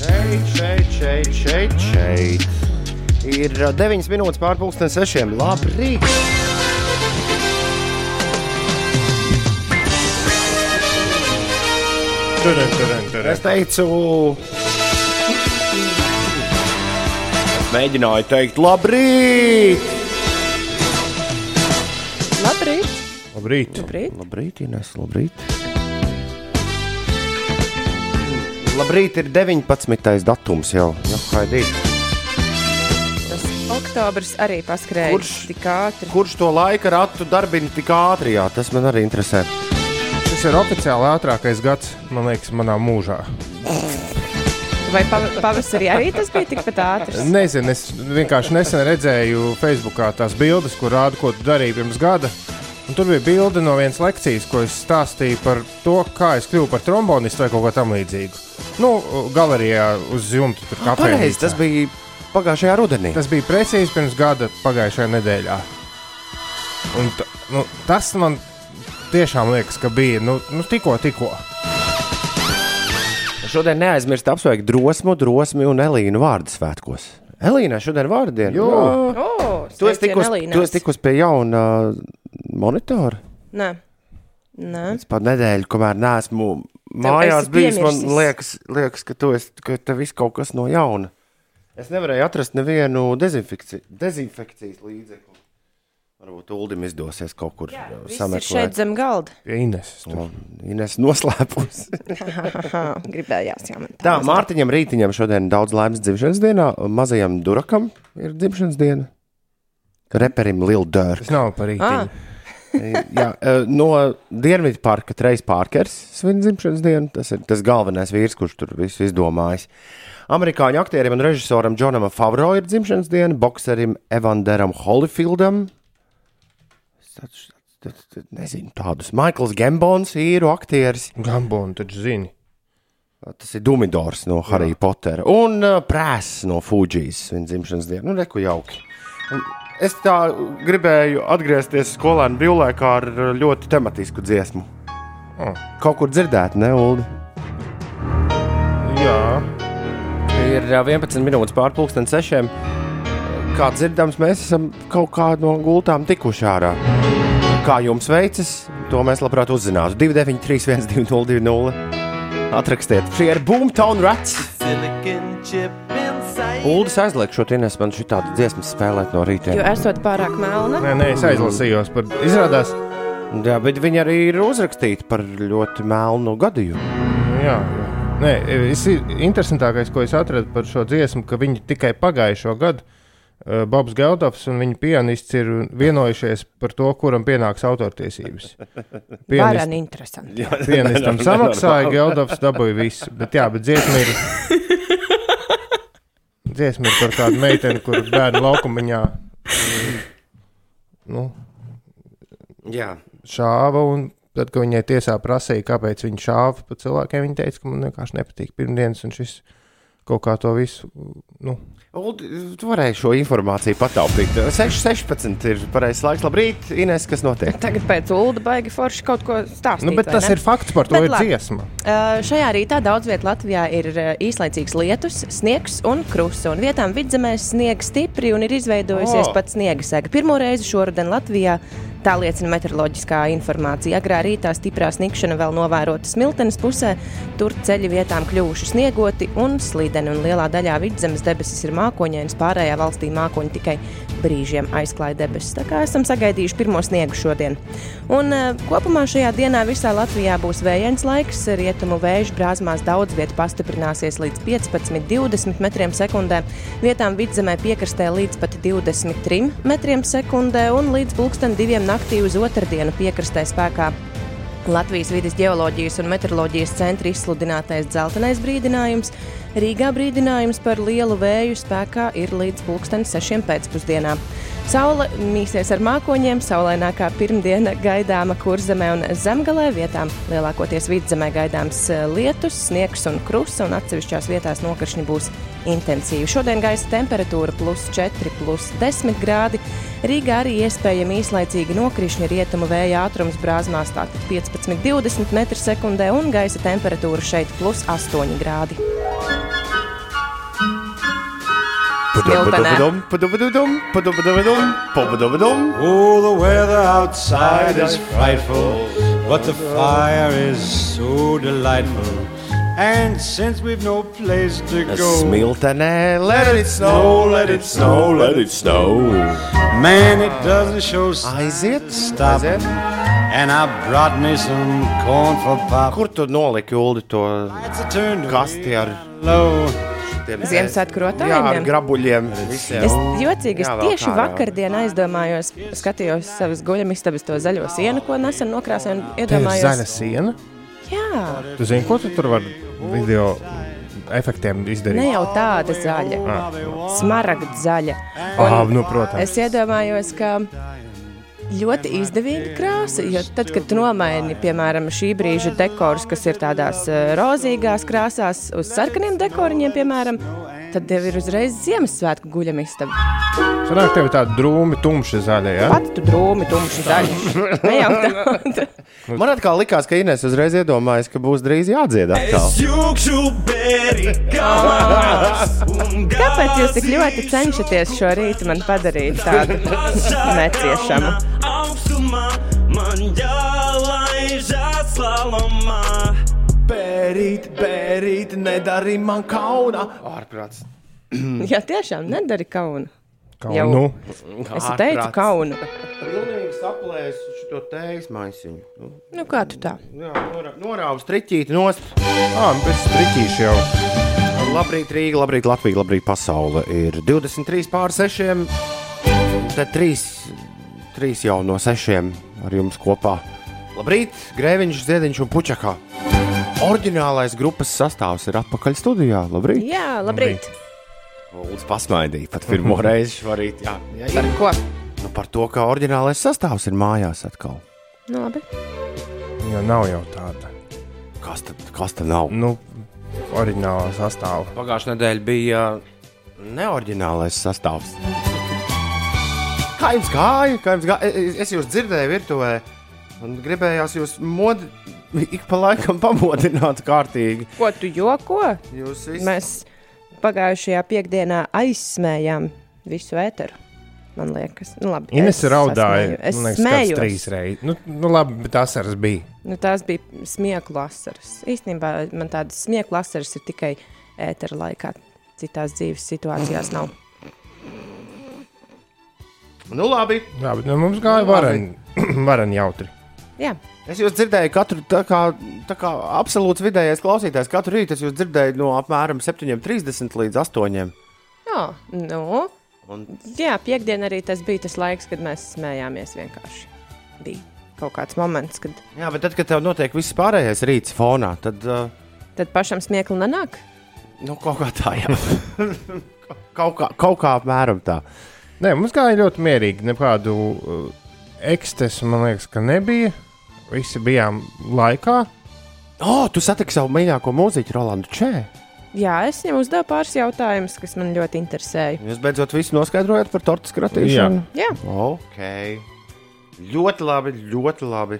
Šeit, šeit, šeit, šeit, šeit. Ir 9 minūtes pārpusdienas sešiem. Labrīt! Turien, turien, turien. Es teicu, es mēģināju teikt, labrīt! Labrīt! Labrīt. Labrīt. Labrīt, Ines, labrīt! Labrīt, ir 19. datums jau. jau haidīt. Tas oktobris arī paskrēja Kurš? tik ātri. Kurš to laika ratu darbina tik ātri? Jā, tas man arī interesē. Šis ir oficiāli ātrākais gads, man liekas, manā mūžā. Vai pav pavasarī arī tas bija tikpat ātrs? Nezinu, es vienkārši nesen redzēju Facebookā tās bildes, kur rāda, ko tu darīji pirms gada. Un tur bija bilde no vienas lekcijas, ko es stāstīju par to, kā es kļuvu par trombonistu vai kaut ko tamlīdzīgu. Nu, galerijā uz jumta tur kā Pareizi, tas bija pagājušajā rudenī. Tas bija precīzi pirms gada pagājušajā nedēļā. Un t, nu, tas man tiešām liekas, ka bija nu, nu, tikko, tikko. Šodien neaizmirst apsveikt drosmu, drosmi un Elīnu vārdu svētkos. Elīna šodien vārdu diena. Jo. Oh, Tu esi tikus, tu esi tikus pie jauna uh, monitora. Nē. Nē. Es pat nedēļu, kamēr neesmu mājās bijis, man piemirsis. liekas, liekas ka, esi, ka tev viss kaut kas no jauna. Es nevarēju atrast nevienu dezinfekci dezinfekcijas līdzekli. Varbūt Uldim izdosies kaut kur uh, Viss ir šeit sameklēt. zem galda. Pie Ines. tur. Ines noslēpus. Gribējās, jā. man Tā, Mārtiņam Rītiņam šodien daudz laimes dzimšanas dienā. Mazajam Durakam ir dzimšanas diena. Reperim Lil Durk. Tas nav par Ah, rītu. Jā, eh, no Dienvidu parka Trejs Pārkers svin dzimšanas dienu. Tas ir tas galvenais vīrs, kurš tur visu izdomājis. Amerikāņu aktierim un režisoram Džonam Favro ir dzimšanas diena, bokserim Evanderam tāds- Nezinu tādus. Maikls Gambons, īru aktieris. Gambonu taču zini. Tas ir Dumidors no Harry Pottera. Un uh, Prēss no Fujijas viņa dzimšanas diena. Nu, reku jauki. Un Es tā gribēju atgriezties skolēnu brīvlaikā ar uh, ļoti tematisku dziesmu. Oh. Kaut kur dzirdēt, ne, Ulu? Jā, Ir uh, 11 minūtes pārpusdienas sešiem. Kā dzirdams, mēs esam kaut kā no gultām tikuši ārā. Kā jums veicas, to mēs labprāt uzzinātu. 293, 1202, atrakstiet. Šie ir Boomtown Rats. Uldis aizliek šo tīnes, man šī tāda dziesma spēlēt no rīta. jo esot pārāk melna. nē, nē, es aizlasījos par. Izrādās, Jā, bet viņi arī ir uzrakstīti par ļoti melnu gadījumu. jā, jā. Nē, es, interesantākais, ko es atradu par šo dziesmu, ka viņi tikai pagājušo gadu. Uh, Bobs Geldofs un viņa pianists ir vienojušies par to, kuram pienāks autortiesības. Pianist, interesanti. pianistam samaksāja, Geldofs dabūja visu. Bet, jā, bet dziesma ir. Dziesma ir par kādu meiteni, kur bērnu laukumiņā mm, nu, Jā, šāva. Un tad, kad viņai tiesā prasīja, kāpēc viņa šāva pa cilvēkiem, viņa teica, ka man vienkārši nepatīk pirmdienas, un šis kaut kā to visu. Nu, Tu varēji šo informāciju pataupīt. 6.16 ir pareizais laiks. Labrīt, Ines, kas notiek? Tagad pēc ULDA baigi forši kaut ko stāstīt. nu, bet tas ne? ir fakts, par to Bet ir labi. dziesma. Uh, šajā rītā daudz vietā Latvijā ir uh, īslaicīgs lietus, sniegs un krusta. Un vietām vidzemēs sniegs stipri un ir izveidojusies oh. pat sniega sega. Pirmo reizi šoruden Latvijā tā liecina meteoroloģiskā informācija. Agrā rītā stiprā sniegšana vēl novērota smiltenes pusē. Tur ceļi vietām kļuvuši sniegoti un slideni. Un lielā daļā vidzemes debesis ir mākoņainas, pārējā valstī mākoņi tikai brīžiem aizklāja debesis. Tā kā esam sagaidījuši pirmo sniegu šodien. Un uh, kopumā šajā dienā visā Latvijā būs vējains laiks. Rietumu vēju brāzmās daudz vietu pastiprināsies līdz 15-20 metriem sekundē. Vietām vidzemē piekrastē līdz pat 23 metriem sekundē un līdz pulksten diviem naktī uz otrdienu piekrastē spēkā Latvijas vidas geoloģijas un meteoroloģijas centra izsludinātais dzeltenais brīdinājums. Rīgā brīdinājums par lielu vēju spēkā ir līdz pulksten sešiem pēcpusdienā. Saule mīsies ar mākoņiem, saulainākā pirmdiena gaidāma kurzemē un zemgalē vietām. Lielākoties vidzemē gaidāms eh, lietus, sniegs un krusta, un atsevišķās vietās nokrišņi būs intensīvi. Šodien gaisa temperatūra plus 4, plus 10 grādi. Rīgā arī iespējami īslaicīgi nokrišņi rietumu vēja ātrums brāzmās tātad 15-20 m2 un gaisa temperatūra šeit plus 8 grādi. Smiltenē. Padubadum, padubadum, padubadum, padubadum. Oh, the weather outside is frightful, but the fire is so delightful. And since we've no place to go, Smiltenē, let it snow, let it snow, let it snow. man, it doesn't show Aiziet, stop. aiziet. And I brought me some corn for pop. Kur tu noliki Ulu to It's a turn to kasti ar low. tiem Ziemassvētku Jā, ar grabuļiem. visiem. Es jocīgi, es Jā, tieši kā, vakardien aizdomājos, skatījos savas guļamistabas to zaļo sienu, ko nesen nokrāsēju un ir zaļa iedomājos. siena. Jā, Tu zini, ko tu tur vari video efektiem ne izdarīt? jau tāda zaļa, smaragda zaļa. Ah, nu, protams. es iedomājos, ka ļoti izdevīga krāsa, jo tad, kad nomaini, piemēram, šī brīža dekorus, kas ir tādās eh, rozīgās krāsās, uz sarkaniem dekoriņiem, piemēram, tad jau ir uzreiz Ziemassvētku guļamistaba. Sanāk, tev ir tāda drūmi, tumša zaļa. Ja? Pat tu drūmi, tumši zaļi. Ne jau tā. Man atkal likās, ka Inês uzreiz iedomājas, ka būs drīz jādzied atkal. Kāpēc jūs tik ļoti cenšaties šo rītu man padarīt tādu neciešamu? Bērīt, bērīt, nedarī man kauna. Ārprāts. Jā, tiešām nedari kaunu. Kā, Jau. nu, Es teicu kaunu. Pilnīgi saplēsu šo tējas maisiņu. Nu, Nu, kā tu tā? Jā, norā- norāvu striķīti nost. ah, bez striķīša jau. Labrīt, Rīga, labrīt, Latvija, labrīt, pasaule. Ir 23 pār 6. Te 3, 3 jau no 6 ar jums kopā. Labrīt, Grēviņš, Ziediņš un Puķakā. Orģinālais grupas sastāvs ir atpakaļ studijā. Labrīt! Jā, labrīt. Lūdzu, pasmaidīja pat pirmo reizi šorīt. Jā, jā, jā. Par ko? Nu, par to, ka orģinālais sastāvs ir mājās atkal. Nu, labi. Jo nav jau tāda. Kas tad, kas tad nav? Nu, oriģinālā sastāvā. Pagājušā nedēļa bija neorģinālais sastāvs. Kā jums gāja? Kā jums gāja? Es, es jūs dzirdēju virtuvē, un gribējās jūs modi, ik pa laikam pamodināt kārtīgi. Ko tu joko? Jūs visi Mēs pagājušajā piekdienā aizsmējām visu ēteru. Man liekas, nu, labi. Ines es raudāja. Es smējos. trīs reizes. Nu, nu, labi, bet tas arī bija. Nu, tās bija smieklu asaras. Īstenībā man tādas smieklu asaras ir tikai ētera laikā. Citās dzīves situācijās nav. Nu, labi. Jā, bet nu, mums gāja varen, varen jautri. Jā, Es jūs dzirdēju, katru tā kā, tā kā absolūts vidējais klausītājs. Katru rītu es jūs dzirdēju no apmēram 7.30 līdz 8.00. Jā, nu, Un- jā piekdiena arī tas bija tas laiks, kad mēs smējāmies vienkārši. Bija kaut kāds moments, kad Jā, bet tad, kad tev notiek viss pārējais rīts fonā, tad uh, tad pašam smieklu nenāk. nu, kaut kā tā, jā. kaut, kā, kaut kā apmēram tā. Nē, mums gāja ļoti mierīgi. Nekādu uh, ekstesu, man liekas, ka nebija. Visi bijām laikā. O, oh, tu satiksi savu mīļāko mūziķu, Rolandu Čē. Jā, es viņam uzdevu pāris jautājumus, kas man ļoti interesēja. Jūs beidzot visu noskaidrojat par tortu skratīšanu? Jā, Ok. Ļoti labi, ļoti labi.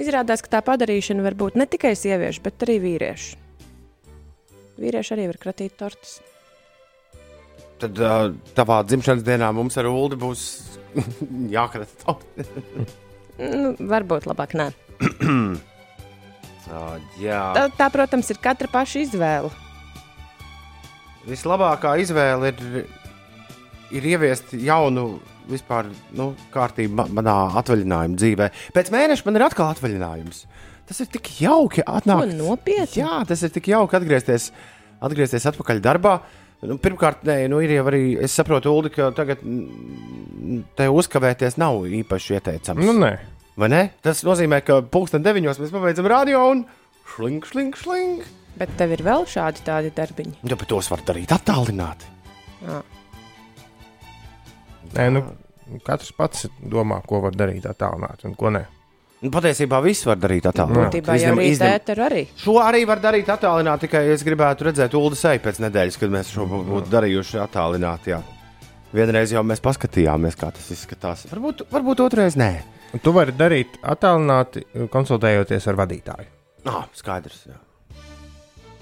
izrādās, ka tā padarīšana var būt ne tikai sieviešu, bet arī vīriešu. Vīrieši arī var kratīt tortus. Tad uh, tavā dzimšanas dienā mums ar Ulu būs jākrata torti. Nu, varbūt labāk nē. Jā, Tā, tā, protams, ir katra paša izvēle. vislabākā izvēle ir, ir ieviest jaunu vispār, nu, kārtību ma- manā atvaļinājuma dzīvē. Pēc mēneša man ir atkal atvaļinājums. Tas ir tik jauki atnākt. nopietni? Jā, tas ir tik jauki atgriezties, atgriezties atpakaļ darbā. Nu, pirmkārt, nē, nu, ir jau arī, es saprotu, Ulu, ka tagad mm, te uzkavēties nav īpaši ieteicams. Nu, nē? Tas nozīmē, ka pulksten deviņos mēs pabeidzam radio un šlink, šlink, šlink. Bet tev ir vēl šādi tādi darbiņi. Jā, bet tos var darīt attālināti. nē nu, katrs pats domā, ko var darīt attālināti un ko nē. Nu, patiesībā viss var darīt attālināti. Būtībā jau Izņem- arī tēta arī. Šo arī var darīt attālināti, tikai es gribētu redzēt Ulu seju pēc nedēļas, kad mēs šo bū- būtu darījuši attālināti. Jā. Vienreiz jau mēs paskatījāmies, kā tas izskatās. Varbūt, varbūt otrreiz nē. Un tu vari darīt attālināti, konsultējoties ar vadītāju. Ah, skaidrs. Jā.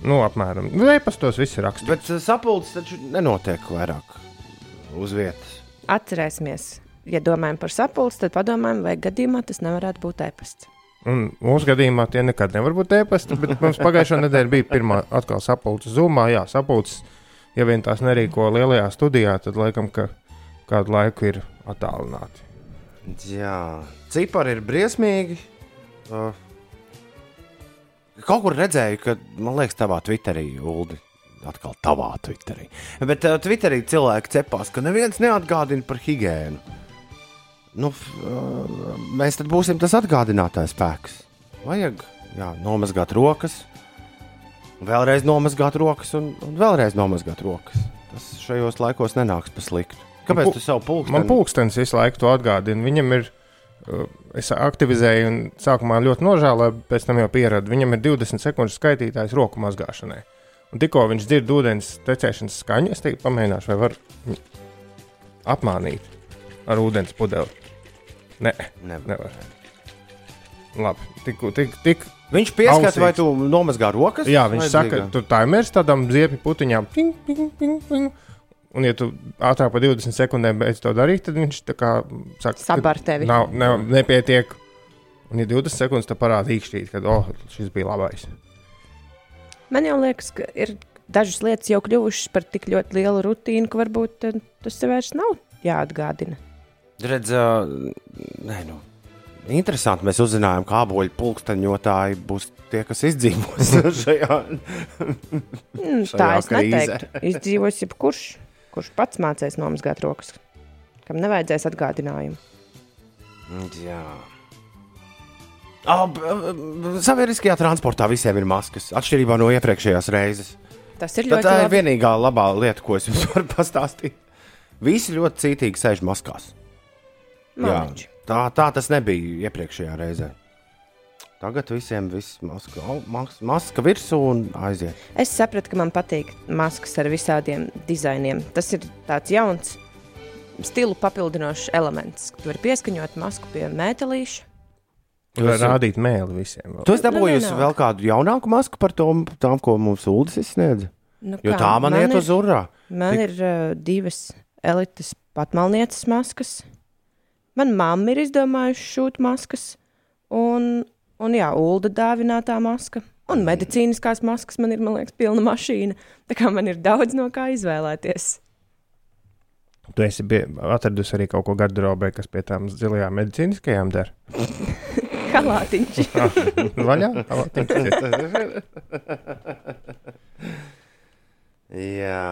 Nu, apmēram. E-pastos viss ir rakstīts. Bet uh, sapulces taču nenotiek vairāk. uz vietas. Atcerēsimies, ja domājam par sapulci, tad padomājam, vai gadījumā tas nevarētu būt e-pasts. Un mūsu gadījumā tie nekad nevar būt ēpasti, bet mums pagājušā nedēļa bija pirmā atkal sapulce Zoomā. Jā, sapulces, ja vien tās nerīko lielajā studijā, tad laikam, ka kādu laiku ir attālināti. Jā, cipari ir briesmīgi. Uh, kaut kur redzēju, ka, man liekas, tavā Twitterī, Ulu, atkal tavā Twitterī. Bet uh, Twitterī cilvēki cepās, ka neviens neatgādina par higiēnu. Nu, uh, mēs tad būsim tas atgādinātājs spēks. Vajag jā, nomazgāt rokas, vēlreiz nomazgāt rokas un, un vēlreiz nomazgāt rokas. Tas šajos laikos nenāks pa sliktu. Kāpēc tu savu pulksteni? Man pulkstenis visu laiku to atgādina. Viņam ir, es aktivizēju, un sākumā ļoti nožēloju, pēc tam jau pieradu. Viņam ir 20 sekundžu skaitītājs roku mazgāšanai. Un tikko viņš dzird ūdens tecēšanas skaņu, es teicu, pamēģināšu, vai var apmānīt ar ūdens pudeli. Nē, Nevar. nevar. Labi, tik, tik, tik. Viņš pieskata, Ausīs. vai tu nomazgā rokas? Jā, viņš saka, tur tā ir mērķis tādām ziepju putiņām. Ping, ping, ping, ping. Un, ja tu ātrāk par 20 sekundēm beidz to darīt, tad viņš tā kā saka, ka Sabar tevi. Nav, nav, nepietiek. Un, ja 20 sekundes tam parāda īkšķīt, ka oh, šis bija labais. Man jau liekas, ka ir dažas lietas jau kļuvušas par tik ļoti lielu rutīnu, ka varbūt eh, tas tev vairs nav jāatgādina. Redz, ā, nē, nu. Interesanti, mēs uzzinājām, ka aboļu pulksteņotāji būs tie, kas izdzīvos šajā. Mm, Šajā tā es krīzē. neteiktu. Izdzīvos jebkurš, kurš pats mācīs nomazgāt rokas, kam nevajadzēs atgādinājumu. Jā. Oh, sabiedriskajā transportā visiem ir maskas, atšķirībā no iepriekšējās reizes. Tas ir ļoti tā ir labi. vienīgā labā lieta, ko es jums varu pastāstīt. Visi ļoti cītīgi sēž maskās. Jā, Maliņš. tā, tā tas nebija iepriekšējā reizē. Tagad visiem viss maska, mas, maska virsū un aiziet. Es sapratu, ka man patīk maskas ar visādiem dizainiem. Tas ir tāds jauns, stilu papildinošs elements. Tu vari pieskaņot masku pie metālīša. Tu vari rādīt mēli visiem. vēl. Tu esi dabūjusi vienalga. vēl kādu jaunāku masku par to, tām, ko mums Ulas izsniedza? Nu, Jo kā, tā man, man iet uz urā. Man Tik- ir uh, divas elites patmalnieces maskas. Man mamma ir izdomājusi šūt maskas. Un, un jā, Ulda dāvinātā maska. Un medicīniskās maskas man ir, man liekas, pilna mašīna. Tā kā man ir daudz no kā izvēlēties. Tu esi atradusi arī kaut ko garderobē, kas pie tām zilajām medicīniskajām der. Kalātiņš. Vaļā! Palatiņš. Jā.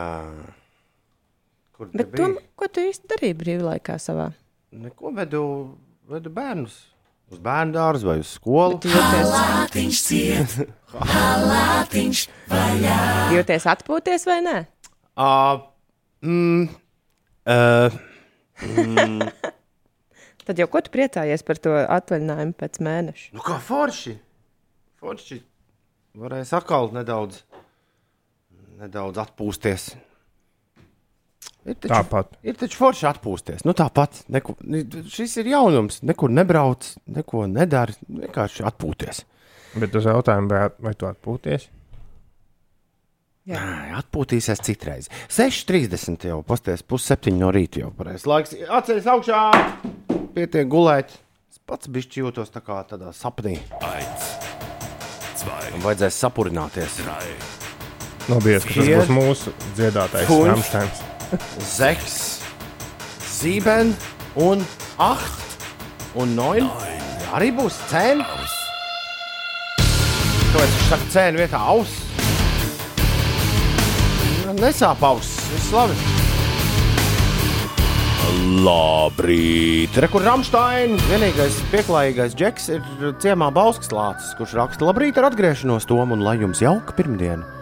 Kur Bet to, ko tu īsti darīji brīvlaikā savā? Neko vedu, vedu bērnus. Uz bērnu dārzu vai uz skolu. Jūties, jūties atpūties vai nē? Uh, mm, uh, Tad jau ko tu priecājies par to atvaļinājumu pēc mēneša? nu kā forši. Forši. Varēs atkal nedaudz, nedaudz atpūsties. Ir taču, Tāpat. ir taču forši atpūsties. Nu, tāpat. Neko, šis ir jaunums. Nekur nebrauc, neko nedara. Vienkārši atpūties. Bet uz jautājumu, vai, vai tu atpūties? Jā. Nē, Atpūtīsies citreiz. 6.30 jau pasties, pusseptiņi no rīta jau pareizais laiks. Atceries augšā, pietiek gulēt. Es pats bišķi jūtos tā kā tādā sapnī. Man vajadzēs sapurināties. Nobijies, ka tas būs mūsu dziedātais. Ramsteins. Zeks, sieben un acht un neun. Arī būs cēna. Kāpēc viņš saka cēnu vietā aus? Nesāp auss, viss labi. Labrīt! Re, kur Rāmsteina vienīgais pieklājīgais džeks ir ciemā Bauskas lācis, kurš raksta labrīt ar atgriešanos tom un lai jums jauka pirmdiena.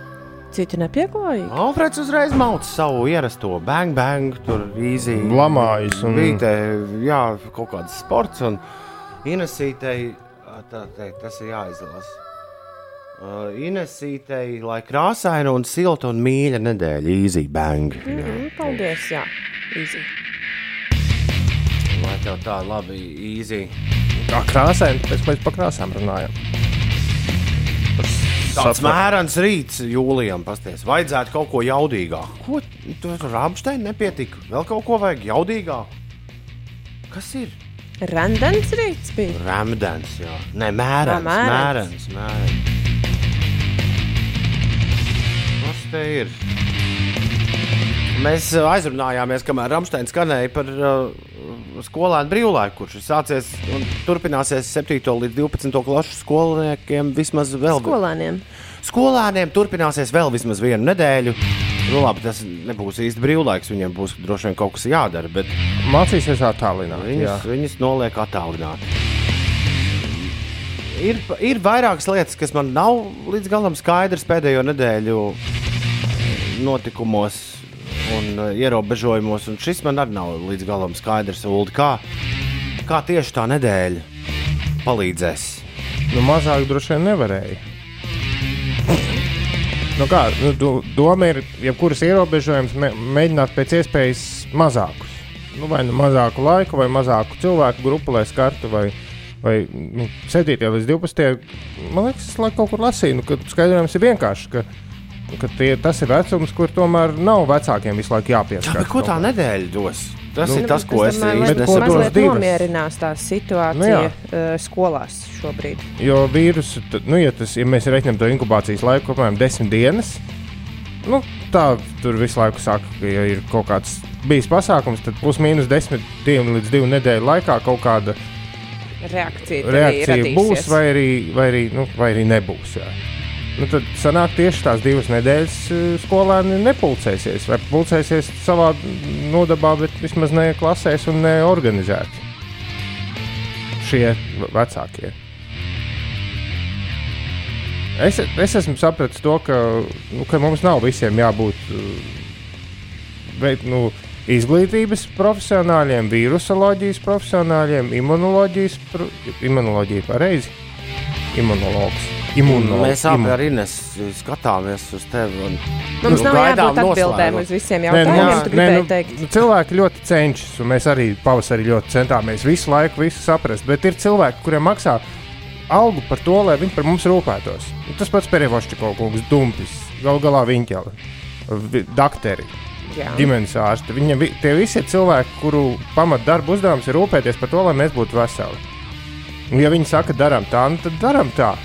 Citu nepieklājīgi. Alfreds uzreiz mauc savu ierasto bang, bang, tur īzī. Lamājas un te, jā, kaut kāds sports, un Inesītei, tā teikt, tas ir jāizlasa. Uh, Inesītei, lai krāsaina un silta un mīļa nedēļa, īzī bang. Jā. Mm, paldies, jā. Easy. Lai tev tā labi, īzī. kā krāsaini, pēc mēs par krāsām runājam. Tāds mērens rīts jūlijam, pasties. Vajadzētu kaut ko jaudīgāku. Ko tur rāmsteini nepietika? Vēl kaut ko vajag jaudīgāku. Kas ir? Randens rīts bija. Rāmdens, jā. Nē, mērens. Ā, mērens. Mērens, mērens. Kas te ir? Mēs uh, aizrunājāmies, kamēr Rāmsteins skanēja par uh, skolēnu brīvlaiku, kurš ir sācies un turpināsies 7. līdz 12. klases skolniekiem vismaz vēl. Skolēniem. Skolēniem turpināsies vēl vismaz vienu nedēļu. Nu, labi, tas nebūs īsti brīvlaiks, viņiem būs droši vien kaut kas jādara, bet Mācīsies attālināti. jā. viņus, viņus noliek attālināti. Ir, ir vairākas lietas, kas man nav līdz galam skaidrs pēdējo nedēļu notikumos un uh, ierobežojumos, un šis man arī nav līdz galam skaidrs. Uldi, kā, kā tieši tā nedēļa palīdzēs? Nu, mazāk droši vien nevarēja. Nu kā, nu, do, doma ir, jebkuras ierobežojumus mē, mēģināt pēc iespējas mazākus. Nu, vai nu mazāku laiku, vai mazāku cilvēku grupu, lai skartu, vai, vai nu, 7. līdz 12. Man liekas, es kaut kur lasīju, nu, ka skaidrojums ir vienkārši. Tie, tas ir vecums, kur tomēr nav vecākiem visu laiku Jā, jāpieskatās. bet ko tā nedēļa dos? Tas Nu, ir tas, ko es domāju, dos mazliet divas? nomierinās tā situācija Nu jā. uh, skolās šobrīd. Jo vīrusu, tad, nu, ja, tas, ja mēs reiķinām to inkubācijas laiku, apmēram 10 dienas, nu, tā tur visu laiku saka, ka, ja ir kaut kāds bijis pasākums, tad plus-mínus 10 dienu līdz 2 nedēļu laikā kaut kāda Reakcija, reakcija būs, vai arī, vai arī, nu, vai arī nebūs. Jā. Nu, tad sanāk tieši tās divas nedēļas eh, skolēni nepulcēsies, vai pulcēsies savā nodabā, bet vismaz ne klasēs un ne organizēti. Šie vecākie. Es, es esmu sapratis to, ka, nu, ka mums nav visiem jābūt veikt, nu, izglītības profesionāļiem, vīrusoloģijas profesionāļiem, imunoloģijas, pro, imunoloģija pareizi. Imunologs. Imunologs. Mēs abi ar Ines skatāmies uz tevi. Un, Mums nu, nav jābūt atbildēm uz visiem Nē, nu, jautājumiem. mums- tu nē, gribēji nu, teikt. nu, cilvēki ļoti cenšas, un mēs arī pavasarī ļoti centāmies visu laiku visu saprast. Bet ir cilvēki, kuriem maksā algu par to, lai viņi par mums rūpētos. Nu, tas pats Perevošķikovs, kungs, Dumpis, gal galā viņa dakteri. Jā. ģimenes ārsti. Viņam vi- tie visi ir cilvēki, kuru pamatdarba uzdevums ir rūpēties par to, lai mēs būtu veseli. Un, ja viņi saka, darām tā, nu, tad darām tā.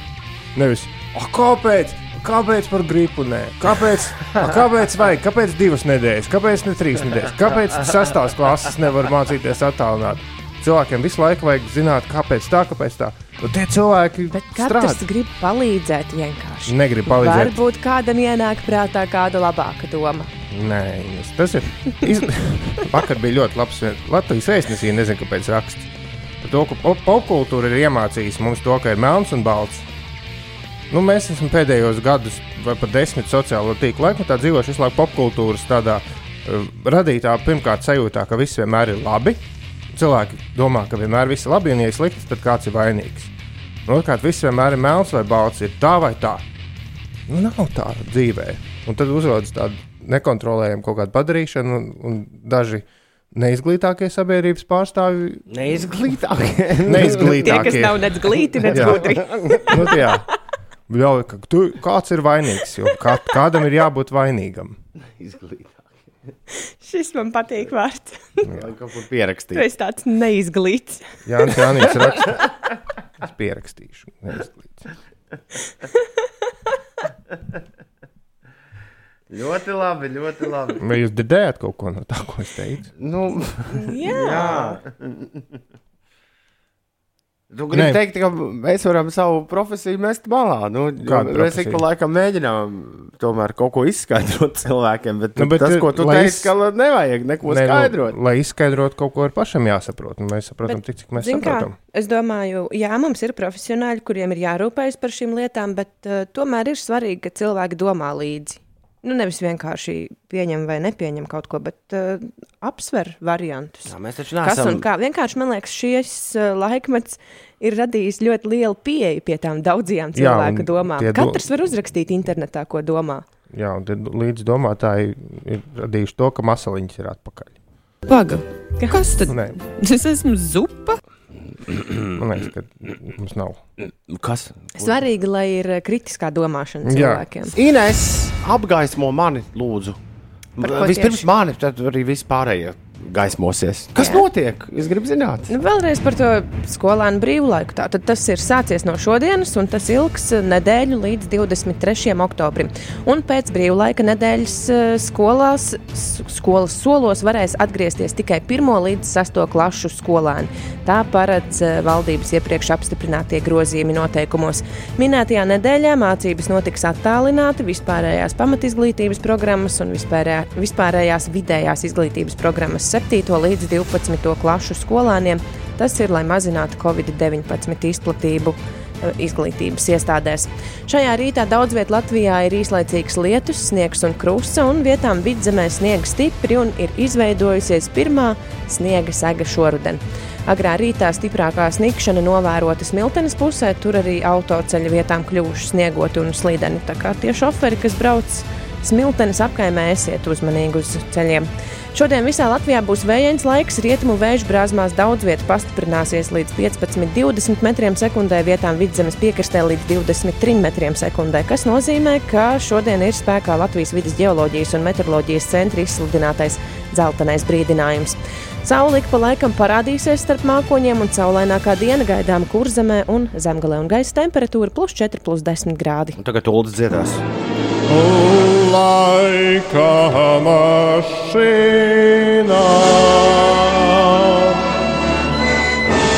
Nevis, oh, kāpēc? Kāpēc par gripu? Nē? Kāpēc, a, kāpēc vajag? Kāpēc divas nedēļas? Kāpēc ne trīs nedēļas? Kāpēc sastāvs klases nevar mācīties attālināt? Cilvēkiem visu laiku vajag zināt, kāpēc tā, kāpēc tā. Un tie cilvēki katrs strādā. grib palīdzēt vienkārši. Negrib palīdzēt. Varbūt kādam ienāk prātā kāda labāka doma. Nē, tas ir. Iz... Vakar bija ļoti labs. Latvijas vēstnesī, nezinu, kāpēc raksts. Par to, ka pop- popkultūra ir iemācījusi mums to, ka ir melns un balts. Nu, mēs esam pēdējos gadus, vai pat desmit sociālo tīklu laikmetā dzīvojuši visu laiku popkultūras tādā uh, radītā, pirmkārt, sajūtā, ka viss vienmēr ir labi. Cilvēki domā, ka vienmēr viss ir labi, un, ja ir slikts, tad kāds ir vainīgs. Otrkārt, viss vienmēr ir melns vai balts, ir tā vai tā. Nu, nav tā dzīvē. Un tad uzrodas tāda nekontrolējama kaut kāda padarīšana, un, un daži neizglītākie sabiedrības pārstāvji. Neizglītākie. Tie, kas Neizglītākie. nav nec glīti, nec gudri. nu, jā. Ļauj, ka tu, kāds ir vainīgs? Jo kā, kādam ir jābūt vainīgam. Šis man patīk vārds. Vai kaut kur Tu pierakstīt. esi tāds neizglīts. Jā, Jānis raksta. Es pierakstīšu. Neizglīts. Ļoti labi, ļoti labi. Vai jūs dzirdējāt kaut ko no tā, ko es teicu? Nu, Jā. jā. Tu gribi Nē. teikt, ka mēs varam savu profesiju mest malā. Nu, mēs ik pa laikam mēģinām tomēr kaut ko izskaidrot cilvēkiem, bet, Nu, nu, bet, tas, ko tu teici, es- ka nevajag neko Nē, skaidrot. Nu, lai izskaidrotu kaut ko, ir pašam jāsaprot. Mēs saprotam, Bet, tik, cik mēs Zin kā, saprotam. es domāju, jā, mums ir profesionāļi, kuriem ir jārūpējas par šīm lietām, bet uh, tomēr ir svarīgi, ka cilvēki domā līdzi. Nu, nevis vienkārši pieņem vai nepieņem kaut ko, bet uh, apsver variantus. Jā, mēs taču Kas un neesam. kā? Vienkārši man liekas, šis uh, laikmets ir radījis ļoti lielu pieeju pie tām daudzajām Jā, cilvēku un domām. do- Katrs var uzrakstīt internetā, ko domā. Jā, un tad līdz domātāji ir radījuši to, ka masaliņas ir atpakaļ. Paga, kas tad? Nē, Es esmu zupa. Man liekas, ka mums nav. Kas? Svarīgi, lai ir eh, kritiskā domāšana Jā. cilvēkiem. Ines, apgaismo mani, lūdzu. Vispirms tieši? mani, tad arī vispārējie gaismosies. Kas Jā. notiek? Es gribu zināt. Nu, vēlreiz par to skolēnu brīvlaiku. Tātad tas ir sācies no šodienas, un tas ilgs eh, nedēļu līdz 23. oktobrim. Un pēc brīvlaika nedēļas eh, skolās, skolas solos varēs atgriezties tikai 1 līdz 6 klašu skolēni. Tā paredz eh, valdības iepriekš apstiprinātie grozījumi noteikumos. Minētajā nedēļā mācības notiks attālināti vispārējās pamatizglītības programmas un vispārējā, vispārējās vidējās izglītības programmas 7. līdz 12. klašu skolēniem. Tas ir, lai mazinātu Covid-19 izplatību eh, izglītības iestādēs. Šajā rītā daudz vietā Latvijā ir īslaicīgs lietus, sniegs un krusta, un vietām vidzemē sniega stipri un ir izveidojusies pirmā sniega sega šoruden. Agrā rītā stiprākā sniegšana novērota Smiltenes pusē, tur arī autoceļa vietām kļuvuši sniegoti un slīdeni. Tā kā tie šoferi, kas brauc Smiltenes apkaimē, esiet uzmanīgi uz ceļiem. Šodien visā Latvijā būs vējains laiks, rietumu vēju brāzmās daudz vietu pastiprināsies līdz 15-20 metriem sekundē, vietām vidzemes piekrastē līdz 23 metriem sekundē, kas nozīmē, ka šodien ir spēkā Latvijas vidas geoloģijas un meteoroloģijas centra izsludinātais dzeltenais brīdinājums. Saula ik pa laikam parādīsies starp mākoņiem, un saulainākā diena gaidām kurzemē un zemgalē, un gaisa temperatūra plus 4, plus 10 grādi. Un tagad Ulas dziedās. Laika mašīnā.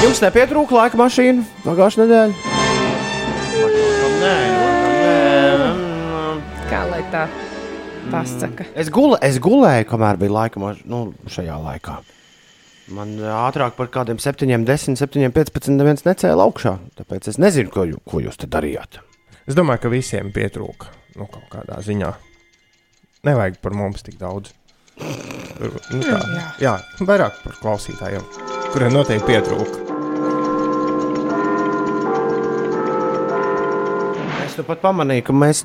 Jums nepietrūka laika mašīna pagājušā nedēļa? Nē, nē. Kā lai tā pasaka? Es, gule, es gulēju, kamēr bija laika mašīna. Nu, šajā laikā. Man ātrāk par kādiem 7, 10, 7, 15 neviens necēla augšā. Tāpēc es nezinu, ko, jū, ko jūs te darījāt. Es domāju, ka visiem pietrūka nu, kaut kādā ziņā. Nevajag par mums tik daudz. Nu, tā, jā. jā, vairāk par klausītājiem, kuriem noteikti pietrūka. Es nu pat pamanīju, ka mēs,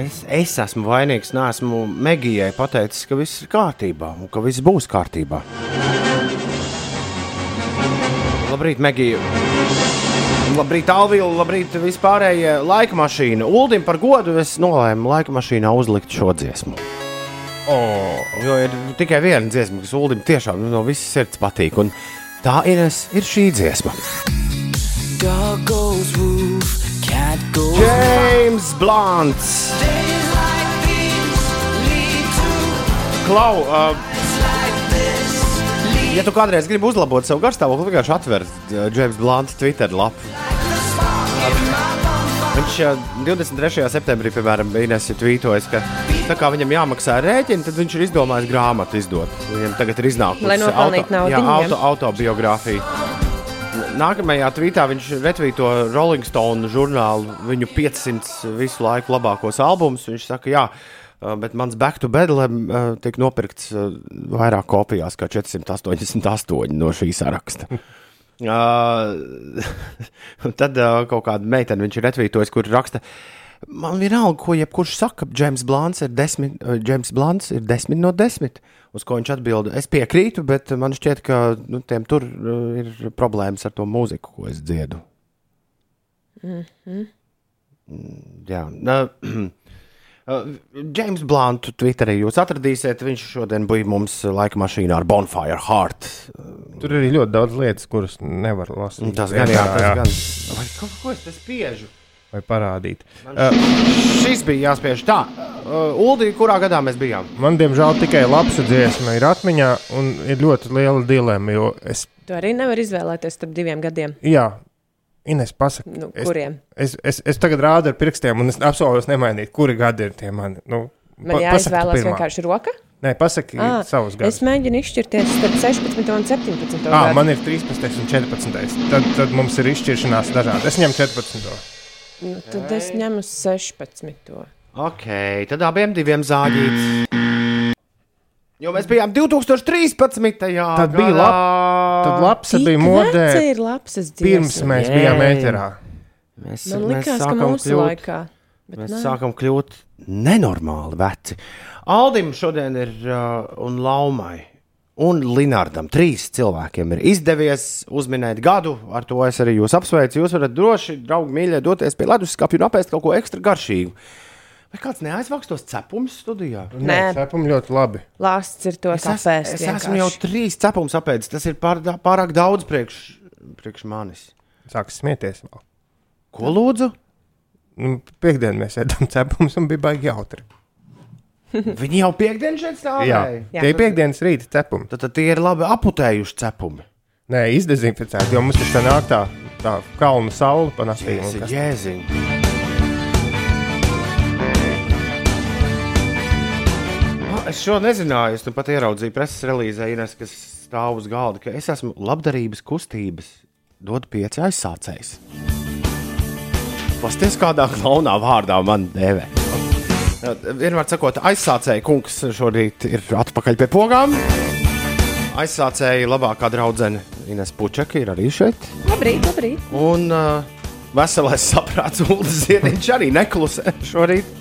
es, es esmu vainīgs. Nē, esmu Megijai pateicis, ka viss ir kārtībā un ka viss būs kārtībā. Labrīt, Megija! Labrīt, Alvija! Labrīt, vispārējie laika mašīna! Uldim par godu es nolēmu laika mašīnā uzlikt šo dziesmu. Oh, Jo ir tikai viena dziesma, kas Uldim tiešām no visas sirds patīk. Un tā Ines, ir šī dziesma. Goes James Blants! Days like Klau! Uh, Ja tu kādreiz gribi uzlabot savu garstāvokli, vienkārši atver Džeims Blāns Twitter lapu. Viņš uh, 23. septembrī, piemēram, Inês ir tvītojis, ka tā kā viņam jāmaksā rēķini, tad viņš ir izdomājis grāmatu izdot. Viņam tagad ir iznākusi naudu jā, auto, autobiogrāfija. Nākamajā tvītā viņš retvīto Rolling Stone žurnālu, viņu 500 visu laiku labākos albumus. Viņš saka, jā, bet mans Back to Bedlam uh, tiek nopirkts uh, vairāk kopijās kā 488 no šī saraksta. Tad kaut kāda meitene viņš ir retvītojis, kur raksta, man vienalga, ko jebkurš saka, James Blāns ir desmit, uh, James Blāns ir desmit no desmit. Uz ko viņš atbild, es piekrītu, bet man šķiet, ka nu, tiem tur uh, ir problēmas ar to mūziku, ko es dziedu. Mm -hmm. Jā, uh, James Blāns, Twitterī jūs atradīsiet. Viņš šodien bija mums laika mašīnā ar Bonfire Heart. tur ir ļoti daudz lietas, kuras nevar lasīt. Tas gan, jā, tas gan. Vai kaut ko es te spiežu? Vai parādīt. Šis bija jāspiež tā. Uh, Uldi, kurā gadā mēs bijām? Man, diemžēl, tikai lapsa dziesma ir atmiņā, un ir ļoti liela dilema. Jo es, Tu arī nevari izvēlēties starp diviem gadiem. jā, Ines, pasaki, Nu, es, kuriem? es, es, es tagad rādu ar pirkstiem, un es apsolos nemainīt, kuri gadi ir tie mani. Nu, Man pa- pirmā. vienkārši roka. Nē, pasaki Ā, savus gadus. Es mēģinu izšķirties starp 16 un 17. Ah, gadu. man ir 13 un 14. Tad, tad mums ir izšķiršanās dažādi. Es ņemu 14. Nu, tad es ņemu 16. Ok, tad abiem diviem zāģīts. Jo mēs bijām 2013. Jā, Tad bija gadā. Tad Tik bija modē. veca ir lapsas Pirms mēs Jē. bijām ēterā. Mēs, Man mēs likās, ka sākam mūsu kļūt- laikā. Bet Mēs nē. sākam kļūt nenormāli veci. Aldim šodien ir uh, un Laumai. un Linardam. Trīs cilvēkiem ir izdevies uzminēt gadu. Ar to es arī jūs apsveicu. Jūs varat droši, draugi, mīļie, doties pie leduskapja un apēst kaut ko ekstra garšīgu. Vai kāds neaizvāks tos cepumus studijā? Nē. cepumi ļoti labi. Lāsts ir to Es, es, es esmu jau trīs cepumus apēdis. Tas ir pār, pārāk daudz priekš, priekš manis. Sāks smieties vēl. Ko lūdzu? Nu, Piektdien mēs ēdam cepumus un bija baigi jautri. Viņi jau piekdienas šeit Jā, stāvēja. Jā. tie ir piekdienas rīta cepumi. Tad, tad tie ir labi aputējuši cepumi. Nē, izdezinficēti, jo mums taču tā nāk tā, tā kalnu saule pa nastīm. Es šo nezināju. Es nu pat ieraudzīju preses relīzē, Ines, kas stāv uz galda, ka es esmu labdarības kustības dod pieci aizsācējs. Pasties, kādā klaunā vārdā man dēvē. Vienmēr sakot, aizsācēji kungs šorīt ir atpakaļ pie pogām. Aizsācēji labākā draudzene Ines Pučeka ir arī šeit. Labrīt, labrīt. Un uh, veselais saprāts, Ulas Ziedņš arī neklusē šorīt.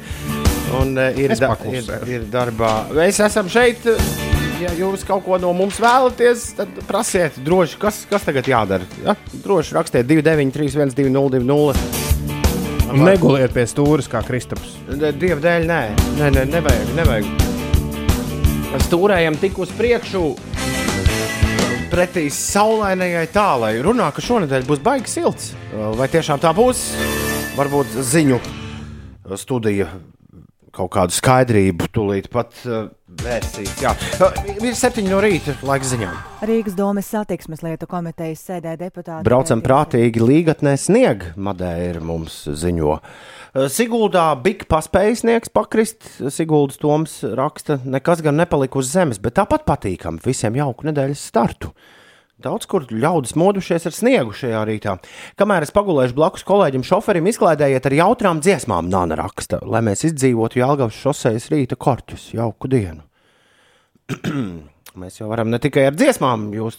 Un, uh, ir, da, ir, ir darbā. Mēs esam šeit. uh, Ja jūs kaut ko no mums vēlaties, tad prasiet droši, kas, kas tagad jādara. Ja? Droši rakstiet 293, 1202. Un neguliet pie stūres kā Kristaps. Dieva dēļ, nē, nē, nē nevajag. nevajag. Stūrējam tik uz priekšu. Pretī saulainajai tālai runā, ka šonadēļ būs baigi silts. Vai tiešām tā būs? Varbūt ziņu studija kaut kādu skaidrību tūlīt pat uh, vērsīs. Jā, Uh, ir septiņi no rīta laika ziņām. Rīgas domas satiksmes lietu komitejas sēdē deputāti. Braucam prātīgi, līgatnē snieg, Madeira mums ziņo. Uh, Siguldā bija paspējis sniegs pakrist. Siguldas Toms raksta, nekas gan nepalika uz zemes, bet tāpat patīkami. Visiem jauku nedēļas startu. Daudz kur ļaudis modušies ar sniegu šajā rītā. Kamēr es pagulēju blakus kolēģim šoferim, izklaidējiet ar jautrām dziesmām, Nāna raksta, lai mēs izdzīvotu Jālgavas šosejas rīta korķus. Jauku dienu! mēs jau varam ne tikai ar dziesmām jūs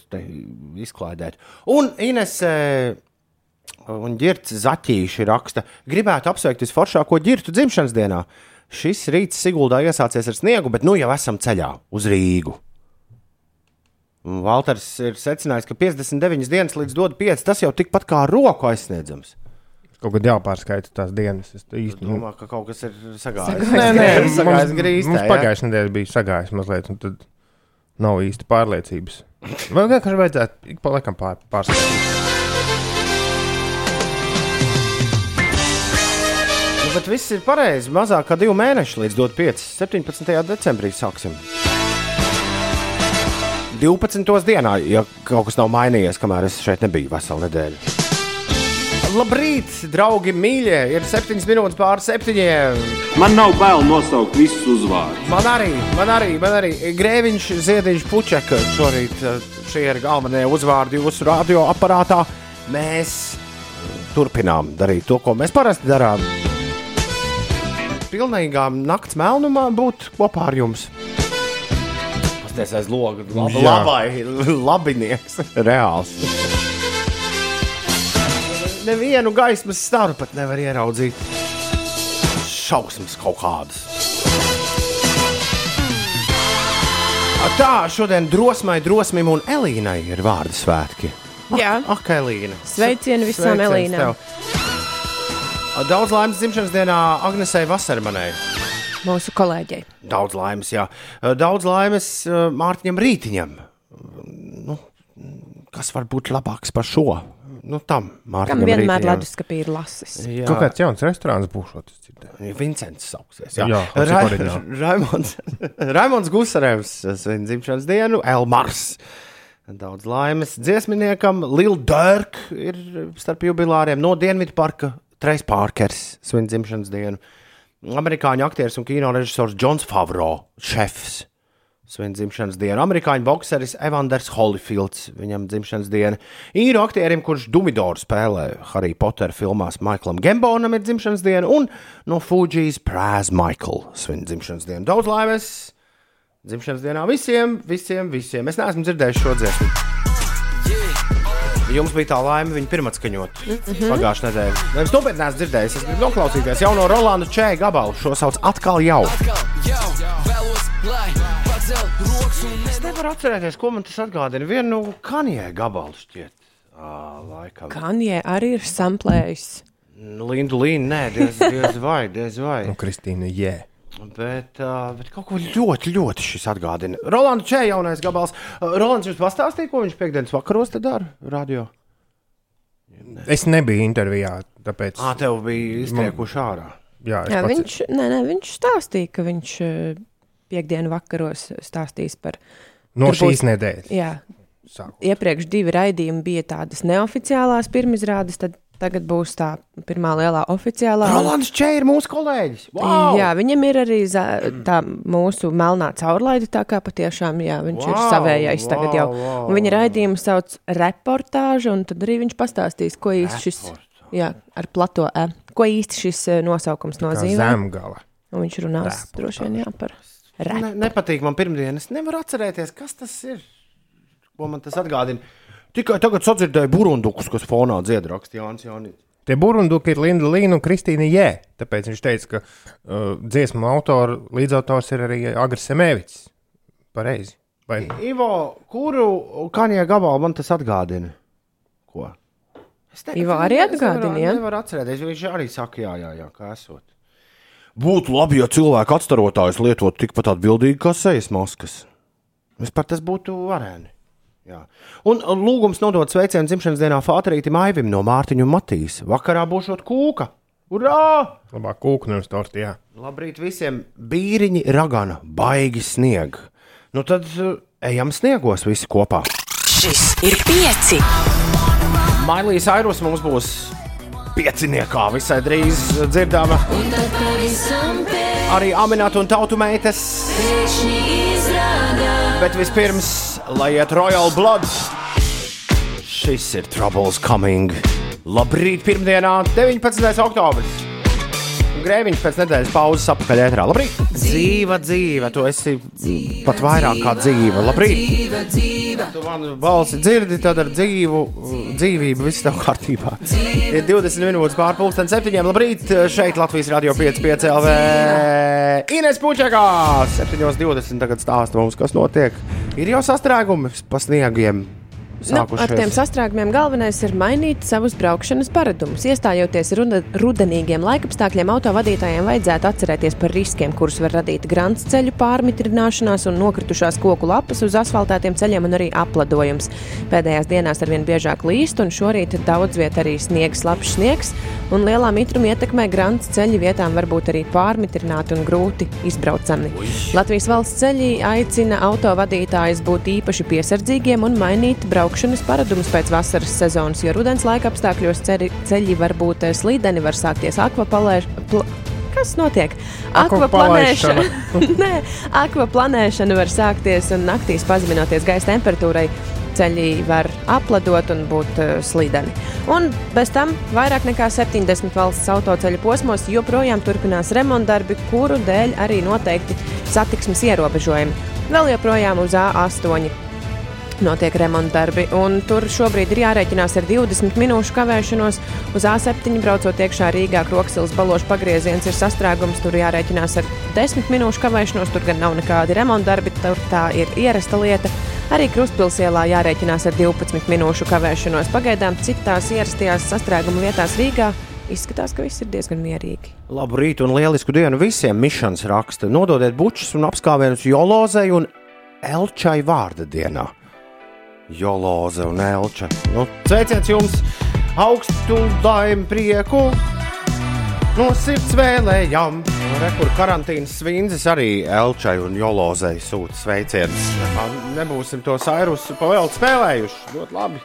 izklaidēt. Un Ines eh, un Girts Zaķīši raksta, gribētu apsveikt visforšāko ģirtu dzimšanas dienā. Šis rīts Siguldā iesācies ar sniegu, bet nu jau esam ceļā uz Rīgu. Valters ir secinājis, ka 59 dienas līdz dod 5, tas jau tikpat kā roku aizsniedzams. Kaut kad jāpārskaita tās dienas. Es īsti nu, Domā, ka kaut kas ir sagājis. Nē, nē, sagājis mums, grīstē. mums jā. pagājušajā nedēļā bija sagājis mazliet, un tad nav īsti pārliecības. Vai vienkārši vajadzētu ik pa laikam pār, pārskatīt? Nu, bet viss ir pareizi. Mazāk kā divi mēneši līdz dot 5. 17. decembrī sāksim. 12. dienā, ja kaut kas nav mainījies, kamēr es šeit nebiju veselu nedēļu. Labrīt, draugi, mīļie! Ir 7 minūtes pār 7. Man nav bail nosaukt visus uzvārdus. Man arī, man arī, man arī. Grēviņš, Ziedņš, Puķeka. Šorīt eh, šie ir galvenie uzvārdi jūsu radioaparātā. Mēs turpinām darīt to, ko mēs parasti darām. Pilnīgā nakts melnumā būt kopā ar jums. Pasties aiz loga. Lab, labai, labinieks. Reāls. Nevienu gaismas staru pat nevar ieraudzīt. Šausmas kaut kādas. Tā, šodien drosmai, drosmim un Elīnai ir vārdu svētki. Jā, Ak, Elīna. Sveicieni visām Elīnām. Daudz laimes dzimšanas dienā Agnesei Vasarmanai. Mūsu kolēģei. Daudz laimes, jā. Daudz laimes uh, Mārtiņam Rītiņam. Nu, kas var būt labāks par šo? Nu, tam Kam Mārtiņam vienmēr Rītiņam. leduskapī ir lasis. Jā. Kaut kāds jauns restorāns es dzirdēju. Vincents sauksies. Jā, Jā, Ra. Raimons, Raimons Gusarevs svin dzimšanas dienu, Elmars. Daudz laimes dziesminiekam, Lil Durk ir starp jubilāriem no Dienvidu parka, Treis Pārkers svin dzimšanas dienu. Amerikāņu aktieris un kino režisors Džons Favro, šefs. Svin dzimšanas dienu. Amerikāņu bokseris Evanders Holyfields, viņam dzimšanas diena. Īru aktierim, kurš Dumidoru spēlē Harry Potter filmās, Maiklam Gambonam ir dzimšanas diena, un no Fujijas Prāz Michael svin dzimšanas dienu. Daudz laimes! Dzimšanas dienā visiem, visiem, visiem. Es neesmu dzirdējis šo dziesmu. Jums bija tā laime viņu pirmā skaņot mm -hmm. pagājušajā nedēļā. Nevis nopietni esmu dzirdējis, es gribu noklausīties jauno Rolanda Čēga gabalu. Šo sauc atkal jau. Es nevaru atcerēties, ko man tas atgādina. Vienu no kanjē gabalu šķiet. Laikam. Kanye arī ir samplējis. Lindu Līnu, nē, diez, diez vai, diez vai. Nu, Kristīna, jē. Bet, uh, bet kaut ko ļoti, ļoti šis atgādina. Rolands Čē, jaunais gabals. Rolands jums pastāstīja, ko viņš piekdienas vakaros te dara radio? Es nebiju intervijā, tāpēc. Ā, tev bija iztriekuši ārā. Jā, es Jā, pats- viņš, nē, nē, viņš stāstīja, ka viņš piekdienu vakaros stāstīs par. no tur būs- šīs nedēļas. Jā, sāku. iepriekš divi raidījumi bija tādas neoficiālās pirmizrādes, tad tagad būs tā pirmā lielā oficiālā. Rolands Čē ir mūsu kolēģis. Wow! Jā, viņam ir arī za- tā mūsu melnā caurlaide, tā kā patiešām jā, viņš wow, ir savējais wow, tagad jau. wow. Un viņa raidījumu sauc reportāža, un tad arī viņš pastāstīs, ko īsti šis, jā, ar plato E, ko īsti šis eh, nosaukums nozīmē. zemgala. Un viņš runās Reportāža. droši vien jā, par Ne, repu. nepatīk man pirmdien. Es nevaru atcerēties, kas tas ir. Ko man tas atgādina? Tikai tagad sadzirdēju burundukus, kas fonā dzied raksta Jānis Jānis. Tie burbuļsakti ir Linda Līna un Kristīna Jē. Tāpēc viņš teica, ka uh, dziesmu autora līdzautors ir arī Agris Semēvits. Pareizi. Vai? Ivo, kuru kanjē gabalu man tas atgādina? Ko? Es ne- Ivo arī atgādina, ja? Nevaru atcerēties. Viņš arī saka, jā, jā, jā kā esot. Būtu labi, ja cilvēku atstarotājs lietotu tikpat atbildīgi kā sejas maskas. Vispār tas būtu varēni. Jā. Un lūgums nodot sveicienu dzimšanas dienā Fāterītam Aivim no Mārtiņa un Matīs. Vakarā būšot kūka. Urā! Labāk kūku nevis torti, jā. Labrīt visiem! Bīriņi ragana, baigi snieg. Nu tad uh, ejam sniegos visi kopā. Šis ir pieci. Mailijas Airus mums būs pieciniekā visai drīz dzirdama. Arī Aminēta un Tautu meitas. Bet vispirms, lai iet Royal Blood. Šis ir Troubles Coming. Labrīt, pirmdienā, 19. oktobris. Grēviņš pēc nedēļas pauzes apakaļ ētrā. Labrīt! Dzīva, dzīve, tu esi pat vairāk kā dzīva. Labrīt! Tu man balsi dzirdi, tad ar dzīvu, dzīvību viss tev kārtībā. Ir 20 minūtes pār pulksten septiņiem. Labrīt! Šeit Latvijas radio 5,5 LV. Ines Puķekā! 7.20 tagad stāsta mums, kas notiek. Ir jau sastrēgumi pa sniegiem. Nu, ar tiem sastrēgumiem galvenais ir mainīt savus braukšanas paradumus. Iestājoties rudenīgiem laikapstākļiem, autovadītājiem vajadzētu atcerēties par riskiem, kurus var radīt grants ceļu pārmitrināšanās un nokritušās koku lapas uz asfaltētiem ceļiem un arī apladojums. Pēdējās dienās arvien biežāk līst, un šorīt daudz vietā arī sniegs, labs sniegs, un lielā mitruma ietekmē grants ceļi vietām var būt arī pārmitrināti un grūti izbraucami. Latvijas valsts ceļi aicina autovadītājus būt īpaši piesardzīgiem un mainīt braukšanas paradumus pēc vasaras sezonas, jo rudens laika apstākļos ceļi, ceļi var būt eh, slīdeni, var sākties akvapalēšana. Kas notiek? Akvapalaišana. Nē, akvaplanēšana var sākties un naktīs pazeminoties gaisa temperatūrai. Ceļi var apladot un būt uh, slīdeni. Un bez tam vairāk nekā 70 valsts autoceļu posmos joprojām turpinās remontdarbi, kuru dēļ arī noteikti satiksmes ierobežojumi. Vēl joprojām uz A8 notiek remontdarbi, un tur šobrīd ir jārēķinās ar 20 minūšu kavēšanos. Uz A7 braucot iekšā Rīgā, Kroksilas balošu pagrieziens ir sastrēgums, tur jārēķinās ar 10 minūšu kavēšanos, tur gan nav nekādi remontdarbi, tur tā ir ierasta lieta. Arī Krustpilsēlā jārēķinās ar 12 minūšu kavēšanos. Pagaidām citās ierastajās sastrēguma vietās Rīgā izskatās, ka viss ir diezgan mierīgi. Labu rītu un lielisku dienu visiem Mišanas raksta. Nododiet bučus un apskāvienus Jolozei un Elčai vārda dienā. Joloze un Elča. Nu, sveiciens jums! Augstu laimi prieku! No sirds vēlējām! Rekur karantīnas svindzes arī Elčai un Jolozei sūta sveicienus. Nebūsim to sairusu pavēlt spēlējuši. Ļoti labi!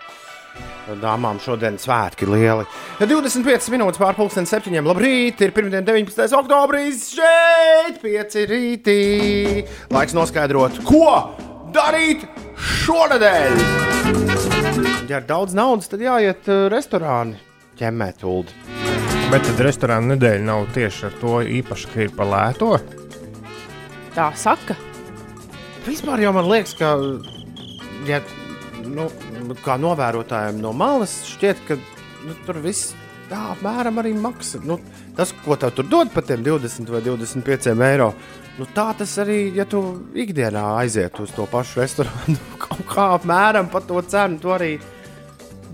Dāmām šodien svētki lieli. Ja 25 minūtes pārpusdienas septiņiem. Labrīt, ir pirmdiena, 19. oktobris. Šeit, pieci rītī. Laiks noskaidrot, ko darīt šonadēļ. Ja ir daudz naudas, tad jāiet uh, restorāni ķemmēt ulu. Bet tad restorāna nedēļa nav tieši ar to īpaši, ka ir pa lēto. Tā saka, Vispār jau man liekas, ka ja, nu, kā novērotājiem no malas šķiet, ka nu, tur viss tā apmēram arī maksā. Nu, tas, ko tev tur dod par tiem 20 vai 25 eiro, nu, tā tas arī, ja tu ikdienā aiziet uz to pašu restorānu, kaut kā apmēram par to cenu, tu arī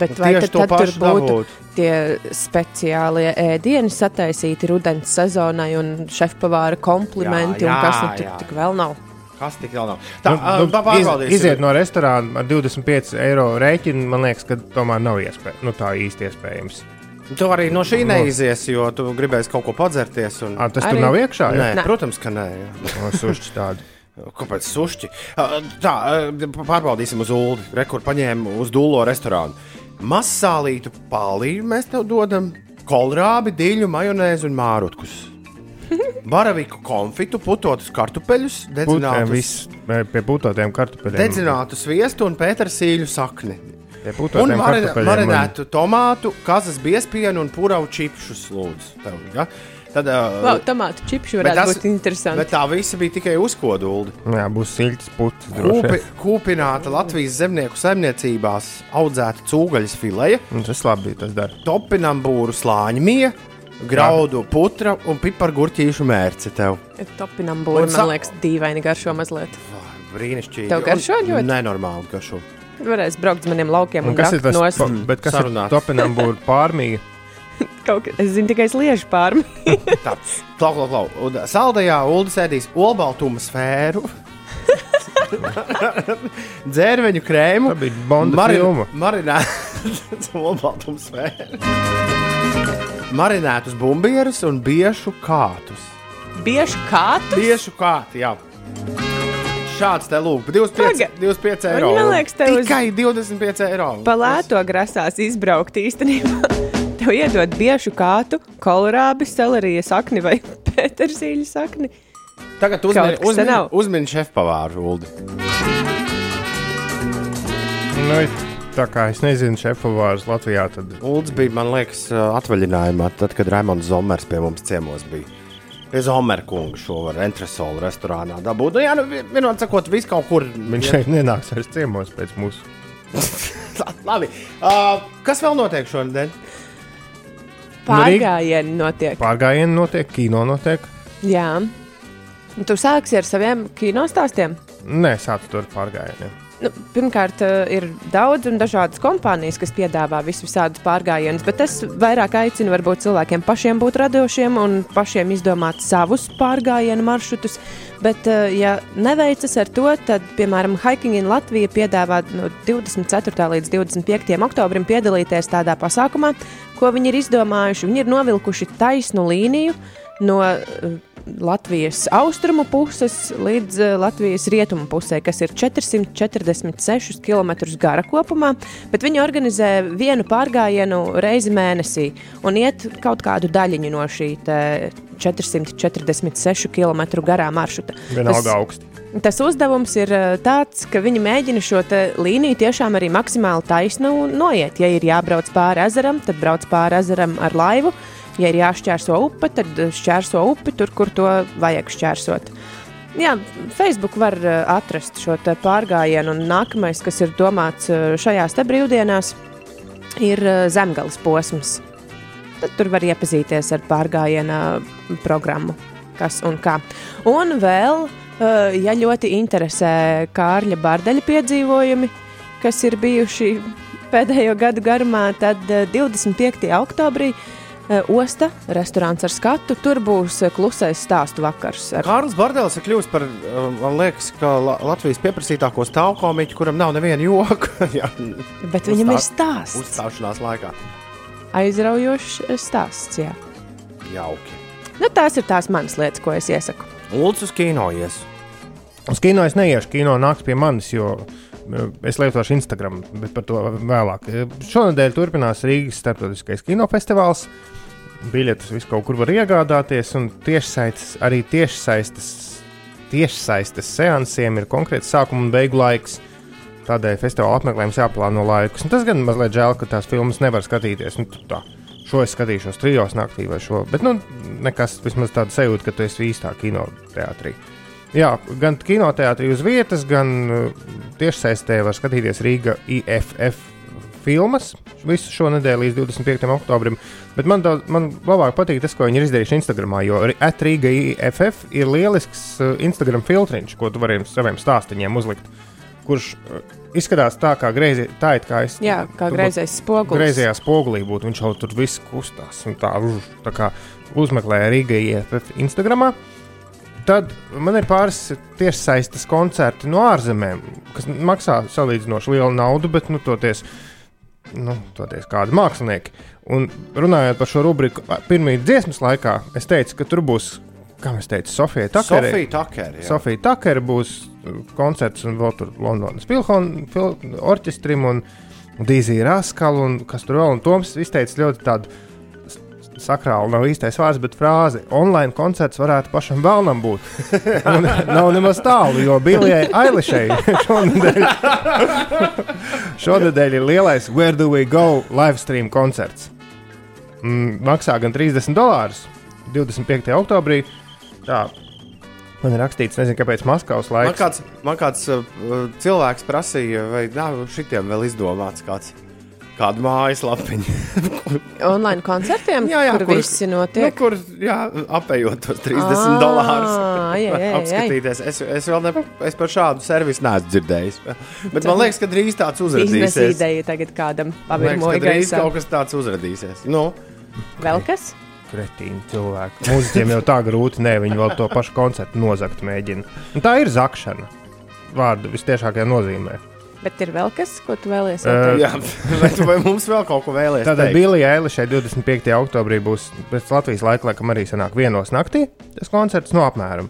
Bet Nu, vai tad, to tad tur būtu dabūt. tie speciālie ēdieni sataisīti rudens sezonai un šefpavāra komplimenti, Jā, un kas jā, nu tur jā. tik vēl nav? Kas tik vēl nav? Tā, Nu, ā, nu, pa- iz, iziet no restorāna ar 25 eiro rēķinu, man liekas, ka tomēr nav iespējams. Nu, tā īsti iespējams. Tu arī no šī neizies, jo tu gribēsi kaut ko padzerties. Un... À, tas Arī- tur nav iekšā. Nē, Nē. protams, ka nē. jā. Jā, sušķi tādi. Kāpēc sušķi? Tā, pārbaudīsim uz ulu. Rekur paņēma uz dūlo restorānu. Masālītu pālīju mēs tev dodam, kolrābi, diļu, majonēzi un mārutkus. Baraviku konfitu, putotus kartupeļus, Putēm dedzinātu, viss eh, pie putotiem kartupeļiem. dedzinātu sviestu un pētersīļu sakni. Un marinētu tomātu, kazas biespienu un puravu čipšus. Lūdzu, tev, ja? Tad, uh, Wow, tomātu čipši varētu tas- būt interesanti. bet tā visa bija tikai uzkodulda. Jā, būs silts putas. droši Kūpi, kūpināta Latvijas zemnieku saimniecībās audzēta cūgaļas fileja, Un Tas labi tas dara. topinambūru slāņu mija, graudu putra un pipargurķīšu mērci tev. Topinam būri, Un sa- man liekas, dīvaini garšo mazliet. Brīnišķīgi. Tev garšo ļoti? Nenormāli garšo. Varēs braukt uz maniem laukiem un, Un kas ir tas? nos. Bet kas Sarunāts. ir topinambūra pārmīja? Kaut kā, es zinu tikai sliežu pārmi. Tāds - klau, klau, klau. Un saldajā ulu sēdīs olbaltuma sfēru. Dzērveņu krēmu. Tā bija Bonda filma. Marinētas olbaltuma sfēru. Marinētus bumbierus un biešu kātus. Bieži kātu. Biešu kāti, jā. Šāds te lūk, 25, Paga. 25 Man eiro. liekas, tev uz- Tikai 25 eiro. Pa lēto grasās izbraukt īstenībā. Tev iedod biežu kātu, kolorābi, selerijas sakni vai pētersīļu sakni. Tagad uzmini, uzmini, uzmini šefpavāru Uldi. Nu, tā kā es nezinu, šefpavārs Latvijā, tad Ulds bija, man liekas, atvaļinājumā, tad, kad Raimons Zomers pie mums ciemos bija. Pie Zomera kunga šo var entresolu restorānā dabūt. Nu, jā, nu, vi- vienot sakot, viss kaut kur. viņš šeit nenāks vairs ciemos pēc mūsu. Labi. Uh, kas vēl notiek šodien? Pārgājieni notiek. Pārgājieni notiek, kino notiek. Jā. Un Tu sāksi ar saviem kino stāstiem. Nē, sāc tur pārgājieniem. Nu, pirmkārt, eh, ir daudz un dažādas kompānijas, kas piedāvā visādus pārgājienus, bet es vairāk aicinu varbūt cilvēkiem pašiem būt radošiem un pašiem izdomāt savus pārgājienu maršrutus. Bet, eh, ja neveicas ar to, tad, piemēram, Hiking in Latvija piedāvā no 24. līdz 25. oktobrim piedalīties tādā pasākumā, ko viņi ir izdomājuši. Viņi ir novilkuši taisnu līniju no eh, Latvijas austrumu puses līdz eh, Latvijas rietumu pusē, kas ir 446 km gara kopumā, bet viņi organizē vienu pārgājienu reizi mēnesī un iet kaut kādu daļiņu no šī te 446 km garā maršruta. Vienalga Tas- augsts. Tas uzdevums ir eh, tāds, ka viņi mēģina šo līniju tiešām arī maksimāli taisnu noiet. Ja ir jābrauc pāri ezeram, tad brauc pāri ezeram ar laivu. Ja ir jāšķērso upe, tad eh, šķērso upi tur, kur to vajag šķērsot. Jā, Facebook var eh, atrast šo pārgājienu, un nākamais, kas ir domāts eh, šajās brīvdienās, ir zemgales posms. Tad tur var iepazīties ar pārgājiena programmu, kas un kā. Un vēl, ja ļoti interesē Kārļa Bārdaļa piedzīvojumi, kas ir bijuši pēdējo gadu garumā, tad eh, 25. oktobrī Osta restorāns ar skatu. Tur būs eh, klusais stāstu vakars. Ar... Kārlis Bardēls ir kļuvis par, uh, man liekas, ka La Latvijas pieprasītāko stāvkomiķu, kuram nav neviena joka. Jā, Bet viņam ir uzstā- stāsts. Uzstāšanās laikā. Aizraujošs eh, stāsts. Jā. Jauki. Nu, tās ir tās manas lietas, ko es iesaku. Ulds uz kino ies. Uz kino es neiešu, kino nāks pie manis, jo eh, es lietošu Instagram, bet par to vēlāk. Šonadēļ turpinās Rīgas starptautiskais kinofestivāls. Biļetes visu kaut kur var iegādāties, un tiešsaistes, arī tiešsaistes, tiešsaistes seansiem ir konkrēts sākuma un beigu laiks. Tādēļ festivāla apmeklējums jāplāno laikus. Un tas gan mazliet žēl, ka tās filmas nevar skatīties. Nu, tā. Šo es skatīšos trijos naktī vai šo. Bet, nu, nekas, vismaz tāda sajūta, ka tu esi īstā kinoteātrī. Jā, gan kinoteātrī uz vietas, gan uh, tiešsaistē var skatīties Rīga IFF filmas visu šo nedēļu līdz 25. oktobrim. Bet man, daudz, man labāk patīk tas, ko viņi ir izdarījuši Instagram. Jo Atrīga IFF ir lielisks uh, Instagram filtriņš, ko tu vari saviem stāstiem uzlikt. Kurš uh, izskatās tā, kā greizi, tā it kā es. Jā, kā tu greizais spogulis. Greizajā spogulī būtu. Viņš jau tur viss kustās. un Tā, tā kā uzmeklēja Rīgā IFF Instagram. Tad man ir pāris tiešsaistes koncerti no ārzemēm, kas maksā salīdzinoši lielu naudu, bet nu, toties, nu, toties kādi mākslinieki. Un runājot par šo rubriku, pirmā dziesmas laikā, es teicu, ka tur būs, kā mēs teicām, Sofija Takere. Sofija Takere. Sofija Takere būs uh, koncerts un vēl tur Londonas Filhon- fil orķestrim un Dīzija Raskala un kas tur vēl. Un Toms izteica ļoti tādu s- sakrālu, nav īstais vārds, bet frāzi. Online koncerts varētu pašam vēlnam būt. Un nav nemaz tālu, jo Bilijai Ailišai šonadēļ, šonadēļ ir lielais Where Do We Go live stream koncerts. Mm, maksā gan 30 dolārus 25. oktobrī. Tā. Man ir rakstīts, nezinu, kāpēc Maskavas Man laiks. kāds, man kāds uh, cilvēks prasīja, vai nav šitiem vēl izdomāts kāds. Kādu mājaslapiņu. Online koncertiem, Jā, jā, kur, kur- visi nu, notiek. kur jā, apējot tos 30 Ā, dolārus. Apskatīties. Es, es vēl ne, es par šādu servisu neesmu dzirdējis. Bet man liekas, ka drīz tāds uzrādīsies. ideja tagad kādam pavirmoja ka drīz gaisā. kaut kas tāds uzrādīsies. Nu, Vēl kas? Kretīni cilvēki. Mūziķiem jau tā grūti, ne viņi vēl to pašu koncertu nozagt mēģina. Un tā ir zakšana. Vārdu vistiešākajā nozīmē. Bet ir vēl kas, ko tu vēlies? Ē, Uh, jā, vai, vai mums vēl kaut ko vēlēsies? Tātad Bilija Eilišai 25. oktobrī būs pēc Latvijas laika, laikam arī sanāk vienos naktī. Tas koncerts no apmēram.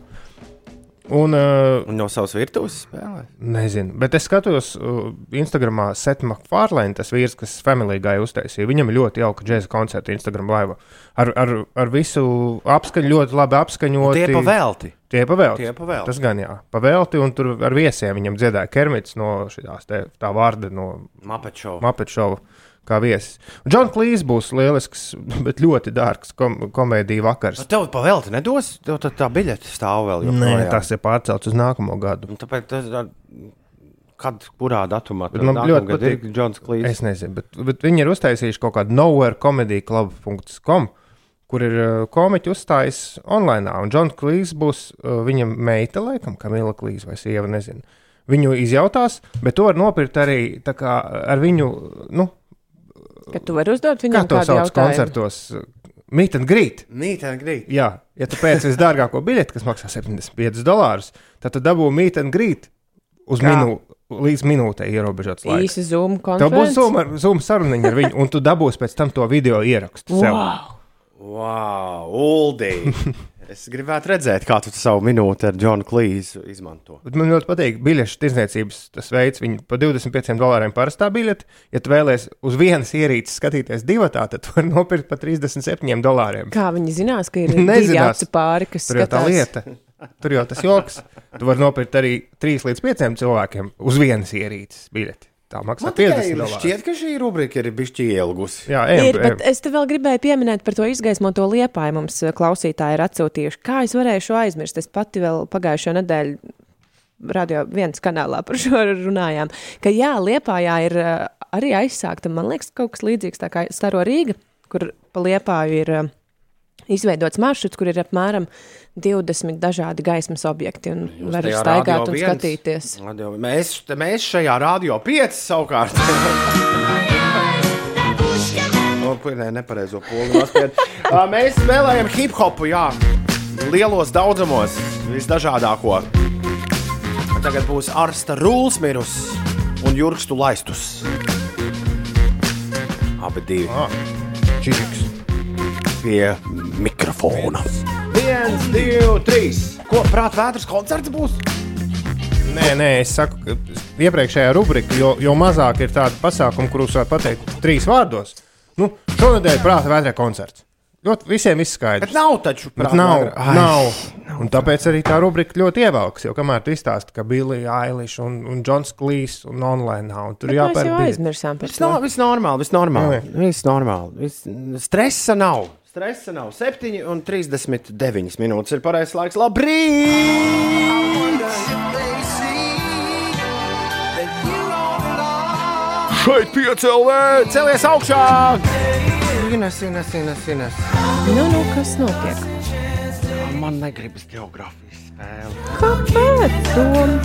Un, uh, No savas virtuves spēlē. Nezinu, bet es skatos uh, Instagramā Seth MacFarlane, tas vīrs, kas Family Guy uztaisīja. Viņam ir ļoti jauka džēza koncerta Instagram laiva. Ar, ar, ar visu apskaņu, ļoti labi apskaņot. Tie pa velti. Tie pavēlti. Tie pavēlti. Tas gan jā, pavēlti, un tur ar viesiem viņam dziedāja Kermits no šitās te, tā vārda no Muppet Show. Muppet Show. Kā viesis. Džons Klīs būs lielisks, bet ļoti dārgs kom komēdija vakars. Tev pa velti nedos, tev tā, tā biļete stāv vēl. Nē, joprojām. tas ir pārcelts uz nākamo gadu. Un Tāpēc tas ir. Kad, kurā datumā man ļoti patīk. ir Džons Klīs? Es nezinu, bet, bet viņi ir uztaisījuši kaut kādu nowherecomedy.com, kur ir uh, komiķi uzstājis online. Un Džons Klīs būs uh, viņa meita, laikam, Kamila Klīs vai sieva, nezinu. Viņu izjautās, bet to var nopirkt arī kā ar viņu, nu, Ka tu vari uzdot kā viņam to kādu sauc jautājumu. koncertos. Meet and greet. Mīt, grīt. Jā, ja tu pēc visdārgāko biļeti, kas maksā 75 dolārus, tad tu dabū meet and greet uz Kā? minū, līdz minūtei ierobežots laiks. Īsi zoom Tev būs konferences. zoom, ar- zoom saruniņa ar viņu, un tu dabūsi pēc tam to video ierakstu. sev. Wow. Wow, Uldi! es gribētu redzēt, kā tu savu minūti ar Džonu Klīsu izmanto. Bet man ļoti patīk biļešu tirdzniecības tas veids. Viņi par 25 dolāriem parastā biļete. Ja tu vēlēsies uz vienas ierīces skatīties divatā, tad tu vari nopirkt par 37 dolāriem. Kā viņi zinās, ka ir Nezinās. pāri, kas jau tā skatās? lieta. Tur jau tas joks. Tu vari nopirkt arī 3 līdz 5 cilvēkiem uz vienas ierīces biļeti. Tā maksā Man tikai 50 dolārus. šķiet, ka šī rubrika ir bijusi ielgusi. Jā, ejam, Ir, bet ejam. es te vēl gribēju pieminēt par to izgaismoto liepāju. Mums eh, klausītāji ir atsūtījuši. Kā es varēju šo aizmirst? Es pati vēl pagājušo nedēļu radio viens kanālā par šo runājām. Ka jā, liepājā ir eh, arī aizsākta, man liekas, kaut kas līdzīgs tā kā Staro Rīga, kur pa liepāju ir eh, izveidots maršruts, kur ir apmēram 20 dažādi gaismas objekti un var tajā staigāt un viens. skatīties. Radio- Mēs, mēs šajā radio 5 savukārt. O, pu- Nē, nepareizo nospied. Ā, Mēs spēlējam hip hopu, jā, lielos daudzumos, visdažādāko. Tagad būs Arsta Rūls mirus un Jurkstu laistus. Abi divi Ah, Čižiks. Pie mikrofona. Viens, divi, trīs. Ko prāt vētras koncerts būs? Nē, nē, es saku, ka iepriekšējā rubrika, jo, jo mazāk ir tāda pasākuma, kurus var pateikt trīs vārdos. Nu, šonadēļ prāta vētrē koncerts. Ļoti visiem Bet izskaidrs. nav taču Bet prāt nav, vētra. Ai. nav. Un tāpēc arī tā rubrika ļoti ievelks. Jo kamēr tu izstāsti, ka Bilija Eiliša un, un Džons Klīs un online nav, un tur Bet mēs jāpērk jau aizmirsām par Viss to. no- viss normāli, viss normāli. Jā, Viss normāli. Viss, stresa nav. Stresa nav. 7 un 39 minūtes ir pareizais laiks. Labrīt! Šeit piecēlē, celies augšā! Ines, Ines, Ines, Ines. Nu, nu, kas notiek? Man negribas geogrāfijas spēle. Kāpēc? Tom?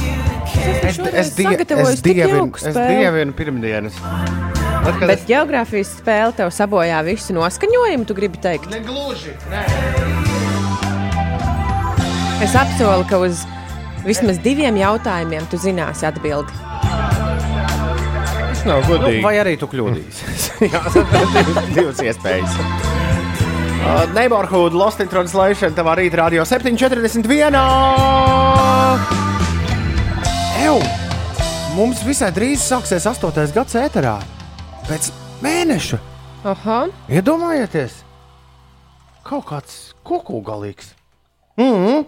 Es, es, die, sagatavoju es, dievinu, es dievinu pirmdienas. Tad, Bet geogrāfijas spēle tev sabojā visu noskaņojumu, tu gribi teikt? Negluži. Nē. Es apsolu, ka uz vismaz diviem jautājumiem tu zināsi atbildi. Tas nav Nu, godīgi. vai arī tu kļūdīsies? Jā, divas- divas iespējas. Uh, Neighborhood Lost in Translation, tavā rīta radio 741. Ew! Mums visai drīz sāksies 8. gads ēterā. Pēc mēneša. Aha, Iedomājieties, kaut kāds kuku galīgs. Mm -hmm.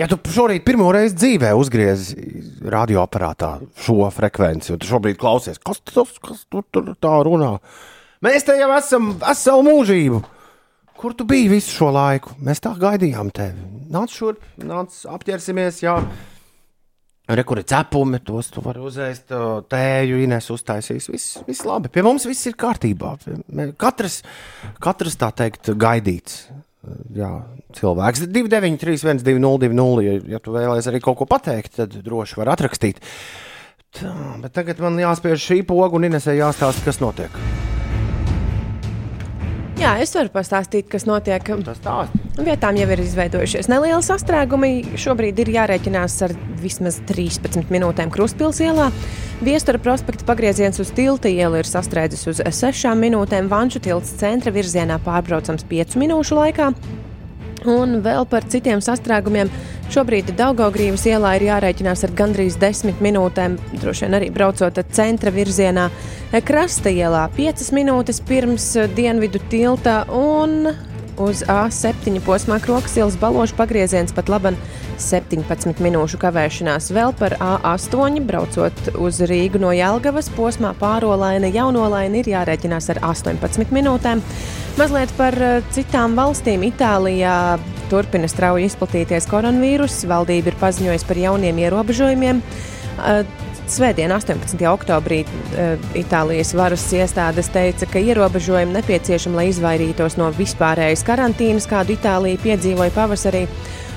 Ja tu šorīt pirmo reizi dzīvē uzgriezi radioaparātā šo frekvenci, un tu šobrīd klausies, kas tas kas tu tur tā runā? Mēs te jau esam veselu mūžību. Kur tu biji visu šo laiku? Mēs tā gaidījām tevi. Nāc šurp, nāc apģērsimies, jā. Rekur ir cepumi, tos tu vari uzēst, tēju, Ines uztaisīs. Viss, viss labi. Pie mums viss ir kārtībā. Katrs, katrs tā teikt, gaidīts. Jā, cilvēks 293, 1202, ja, ja tu vēlēsies arī kaut ko pateikt, tad droši var atrakstīt. Tā, bet tagad man jāspiež šī poga un Inesē jāstāsta, kas notiek. Jā, es varu pastāstīt, kas notiek. Vietām jau ir izveidojušies nelieli sastrēgumi. Šobrīd ir jārēķinās ar vismaz 13 minūtēm Kruspils ielā. Viestura prospekta pagrieziens uz tilta ielu ir sastrēdzis uz 6 minūtēm. Vanšu tilts centra virzienā pārbraucams 5 minūšu laikā. Un vēl par citiem sastrēgumiem. Šobrīd Daugaugrības ielā ir jārēķinās ar gandrīz 10 minūtēm, droši vien arī braucot centra virzienā. Krasta ielā 5 minūtes pirms dienvidu tilta un uz A7 posmā Krokas ielas balošu pagrieziens pat laban 17 minūšu kavēšanās. Vēl par A8 braucot uz Rīgu no Jelgavas posmā pārolaina jaunolaina ir jārēķinās ar 18 minūtēm. Mazliet par eh, citām valstīm. Itālijā turpina strauji izplatīties koronavīruss. Valdība ir paziņojusi par jauniem ierobežojumiem. Svētdien, 18. oktobrī, eh, Itālijas varas iestādes teica, ka ierobežojumi nepieciešami, lai izvairītos no vispārējas karantīnas, kādu Itālija piedzīvoja pavasarī.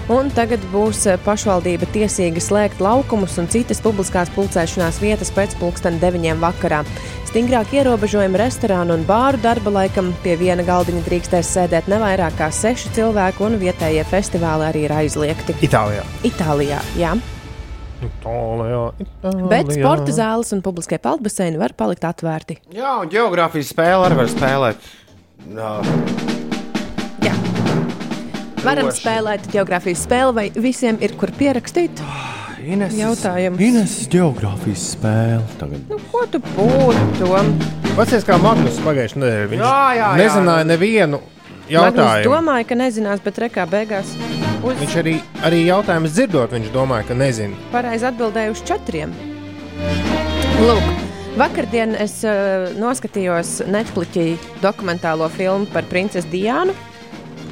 Un tagad būs eh, pašvaldība tiesīga slēgt laukumus un citas publiskās pulcēšanās vietas pēc pulksten deviņiem vakarā. Stingrāk ierobežojumi restorānu un bāru darba laikam pie viena galdiņa drīkstēs sēdēt ne vairāk kā seši cilvēki, un vietējie festivāli arī ir aizliegti. Itālijā. Itālijā, jā. Itālijā. Bet sporta zāles un publiskie peldbaseini var palikt atvērti. Jā, un geogrāfijas spēle arī var spēlēt. Jā. Jā. Varam Droši. spēlēt geogrāfijas spēli, vai visiem ir kur pierakstīt? Ines, Jautājums. Ines geogrāfijas spēle. Tagad. Nu, ko tu būtu? Pats kā Magnus pagājušajā nedēļā. Viņš Jā, jā, jā. nezināja nevienu Jautājumu. domāja, ka nezinās, bet rekā beigās uz Viņš arī, arī jautājumus dzirdot, viņš domāja, ka nezina. pareizi atbildēja uz četriem. Lūk, vakardien es uh, noskatījos Netflix dokumentālo filmu par princesi Diānu.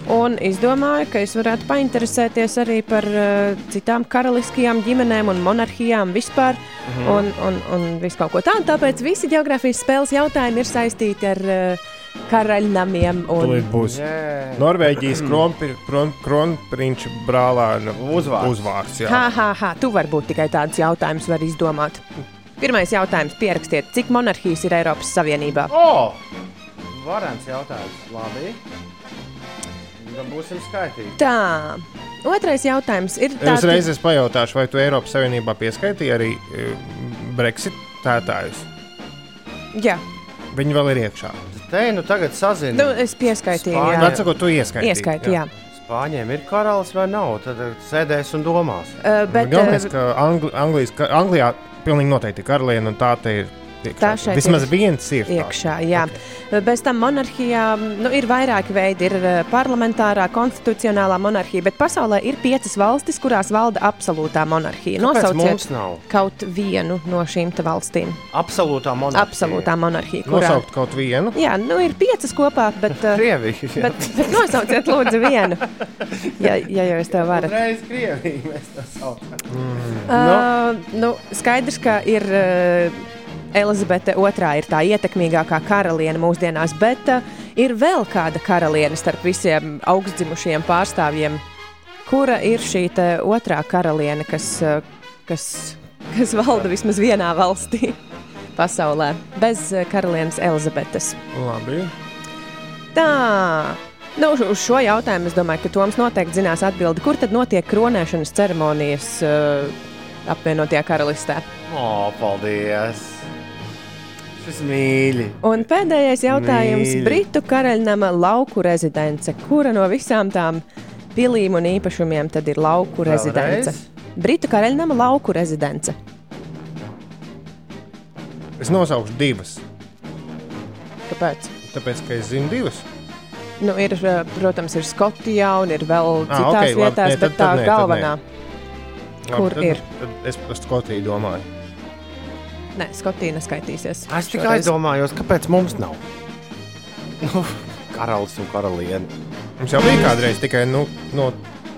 Un izdomāju, ka es varētu painteresēties arī par uh, citām karaliskajām ģimenēm un monarhijām vispār. Mhm. Un, un, un visu kaut ko tādu. Tāpēc visi geogrāfijas spēles jautājumi ir saistīti ar uh, karaļnamiem. Un... Tūlīt būs Yeah. Norvēģijas kronpri- kron- kronprinča brālēna Uzvārds. uzvārds jā. Ha, ha, ha, tu varbūt tikai tādus jautājumus vari izdomāt. Pirmais jautājums - pierakstiet, cik monarhijas ir Eiropas Savienībā? O! Varants jautājums. Labi. Tad būsim skaitīgi. Tā. Otrais jautājums ir Es uzreiz es pajautāšu, vai tu Eiropas Savienībā pieskaitīji arī e, Brexit tētājus? Jā, Viņi vēl ir iekšā. Te nu tagad sazinu. nu, es pieskaitīju. Spāņu Jā, Vecāko tu ieskaitīji. ieskaitu, jā. Spāņiem ir karalis vai nav? Tad eh, sēdēs un domās. Uh, bet, Galvenais, uh, ka Angli Anglijas, ka Anglijā pilnīgi noteikti ir karaliene, un tā te ir. Iekšā. Tā šeit Vismaz ir viens ir. iekšā. Jā. Bez tam monarhijā nu, ir vairāki veidi. Ir eh, parlamentārā, konstitucionālā monarhija, bet pasaulē ir piecas valstis, kurās valda absolūtā monarhija. Nosauciet kaut vienu no šīm te valstīm. Absolūtā monarhija. Absolūtā monarhija. Kurā... Nosaukt kaut vienu. Jā, nu ir piecas kopā, bet, eh, Krievija. bet, bet nosauciet lūdzu vienu. Ja, ja jūs to varat. Reiz Krievija mēs tā saucam. Uh, nu, skaidrs, ka ir uh, Elizabete II ir tā ietekmīgākā karaliene mūsdienās, bet uh, ir vēl kāda karaliene starp visiem augstdzimušajiem pārstāvjiem. Kura ir šī otrā karaliene, kas, uh, kas, kas valda vismaz vienā valstī pasaulē, bez uh, karalienes Elizabetes? Labi. Tā. Nu, uz šo jautājumu es domāju, ka Toms noteikti zinās atbildi. Kur tad notiek kronēšanas ceremonijas uh, apvienotajā karalistē? O, paldies! Šis mīļi! Un pēdējais jautājums Mīļi. - Britu karaļnama lauku rezidence. Kura no visām tām pilīm un īpašumiem tad ir lauku rezidence? Britu karaļnama lauku rezidence. Es nosaukšu divas. Kāpēc? Tāpēc, ka es zinu divas. Nu, ir, uh, protams, ir Skotijā un ir vēl Ah, citās ok, labi. vietās, Nē, tad- bet tā tad nē, tad galvenā. Kur tad, ir? Tad es par Skotiju domāju. Nē, Skotija neskaitīsies. Es tikai aizdomājos, kāpēc mums nav. Nu, Karalis un karaliene. Mums jau bija kādreiz tikai nu, no,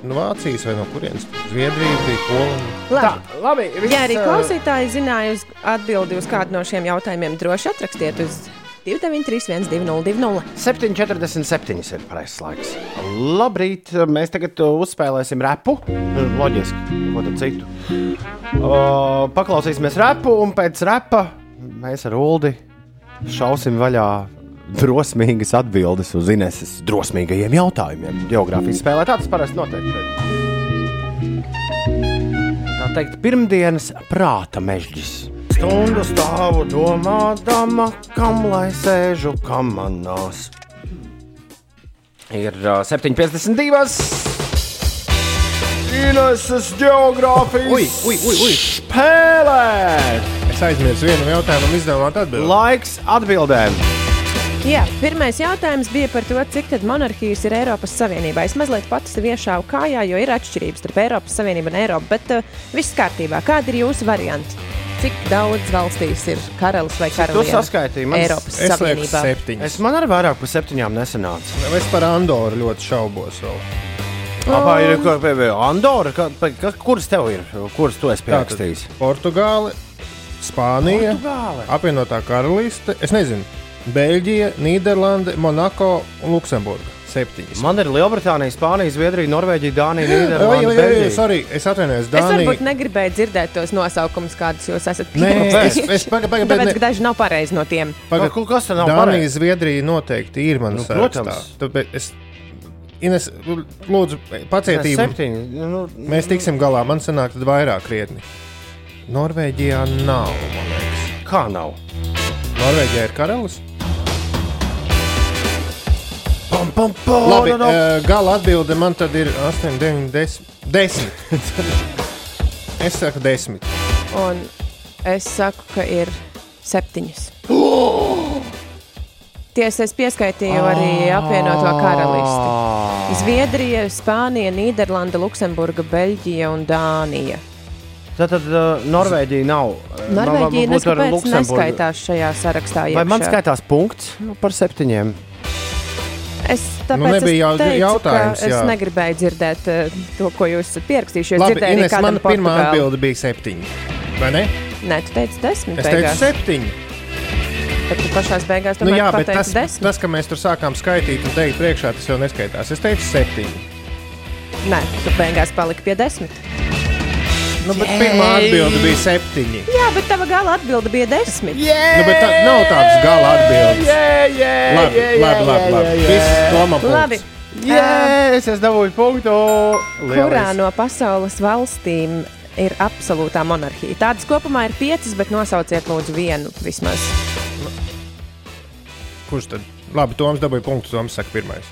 no Vācijas vai no kurienes. Zviedrija bija Polija. Labi. labi viss, Ja arī klausītāji zināja uz atbildi uz kādu no šiem jautājumiem, droši atrakstiet uz 293, 2020. 7,47 ir pareizais laiks. Labrīt, mēs tagad uh, uzspēlēsim repu. Loģiski, ko tad citu. Uh, paklausīsimies repu, un pēc repa mēs ar Ulu šausim vaļā drosmīgas atbildes uz Ineses drosmīgajiem jautājumiem. Geogrāfijas spēlē tāds parasti notiek. šeit. Tā teikt, pirmdienas prāta mežģis. Stundu stāvu domādama, kam lai sēžu kamanās. Ir uh, 7,52. Ineses geogrāfijas Ui, ui, ui, ui. spēlē. Es aizmirsu vienu jautājumu, izdomāt atbildēt. Laiks atbildēm. Jā, pirmais jautājums bija par to, cik tad monarhijas ir Eiropas Savienībā. Es mazliet pats sev iešāvu kājā, jo ir atšķirības starp Eiropas Savienību un Eiropu, bet uh, viss kārtībā. Kādi ir jūsu varianti? Cik daudz valstīs ir karalis vai Tu karaliene? saskaitīji man Eiropas Es Savienībā. septiņas. Es man arī vairāk par septiņām nesanāca. Es par Andoru ļoti šaubos vēl. Abā ir kā pie Andora. Kā, pa- kā, kuras tev ir? Kuras tu esi pierakstījis? Portugāle, Spānija, Portugāle. apvienotā karaliste, es nezinu, Beļģija, Nīderlande, Monako un Luksemburga. Septiņas. Man ir Lielbritānija, Spānija, Zviedrija, Norvēģija, Dānija, Nīderlanda. oi, oi, Beļģija. sorry, es atvainojos, Es varbūt Dānija. negribēju dzirdēt tos nosaukumus, kādus jūs esat Nē, es, es pagaidām, pagaidām, Tāpēc, bet ka daži nav pareizi no tiem. Paga, Nu, kas tad nav Dānija, pareizi? Zviedrija noteikti ir manas Nu, protams. Tāpēc es, Ines, lūdzu, pacietību. Septiņi. Nu, Mēs tiksim galā, man sanāk, tad vairāk krietni. Norvēģijā nav, man liekas. Kā nav? Norvēģijā ir karalis. Pam, pam, pam, Labi, no, no. uh, gala atbilde man tad ir 8, 9, 10. 10. es saku 10. Un es saku, ka ir septiņas. Tiesa, es pieskaitīju arī apvienoto karalisti. Zviedrija, Spānija, Nīderlanda, Luksemburga, Beļģija un Dānija. Tad, tad uh, Norvēģija nav. Norvēģija būtu ar neskapēc Luksemburgu. neskaitās šajā sarakstā. Vai man iekšā. skaitās punkts nu, par septiņiem? Es tāpēc Nu, nebija jau teicu, jautājums, Es jā. negribēju dzirdēt uh, to, ko jūs esat pierakstījuši. Labi, Ines, mana kāda pirmā atbilde bija 7. Vai ne? Nē, tu teici desmit. Es teicu beigās, 7. Bet tu pašās beigās Nu, jā, bet tas, desmit. tas, ka mēs tur sākām skaitīt un teikt, priekšā tas jau neskaitās. Es teicu 7. Nē, tu beigās paliki pie desmit. Nu, bet pirmā atbilde bija 7. Jā, bet tava gala atbilde bija desmit. Nu, bet tā nav tādas gala atbildes. Jā, jā, Labi, labi, labi. labi. Viss Labi. punkts. Jā, es esmu dabūjis punktu. Kurā no pasaules valstīm ir absolūtā monarhija? Tādas kopumā ir piecas, bet nosauciet lūdzu vienu vismaz. Kurš tad? Labi, Toms dabūja punktu. Toms saka pirmais.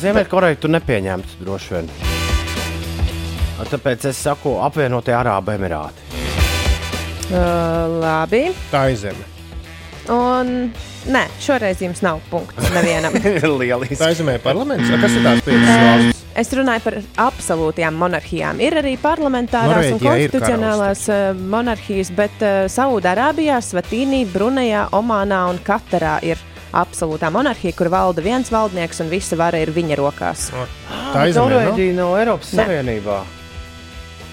Ziemeļkoreju tu nepieņemtu droši vien. Tāpēc es saku, apvienotie Arābu Emirāti. Uh, labi. Tā ir zeme. Un nē, šoreiz jums nav punkts nevienam. Lieliski. Tā ir zemē parlaments. A, Kas ir tās piecas valstis? Es runāju par absolūtajām monarhijām. Ir arī parlamentārās un Norvēģijā ir konstitucionālās uh, monarhijas, bet uh, Saudārābijā, Svatīnī, Brunejā, Omānā un Katarā ir absolūtā monarhija, kur valda viens valdnieks un visa vara ir viņa rokās. Tā ir? Norvēģija no Eiropas. Savienībā.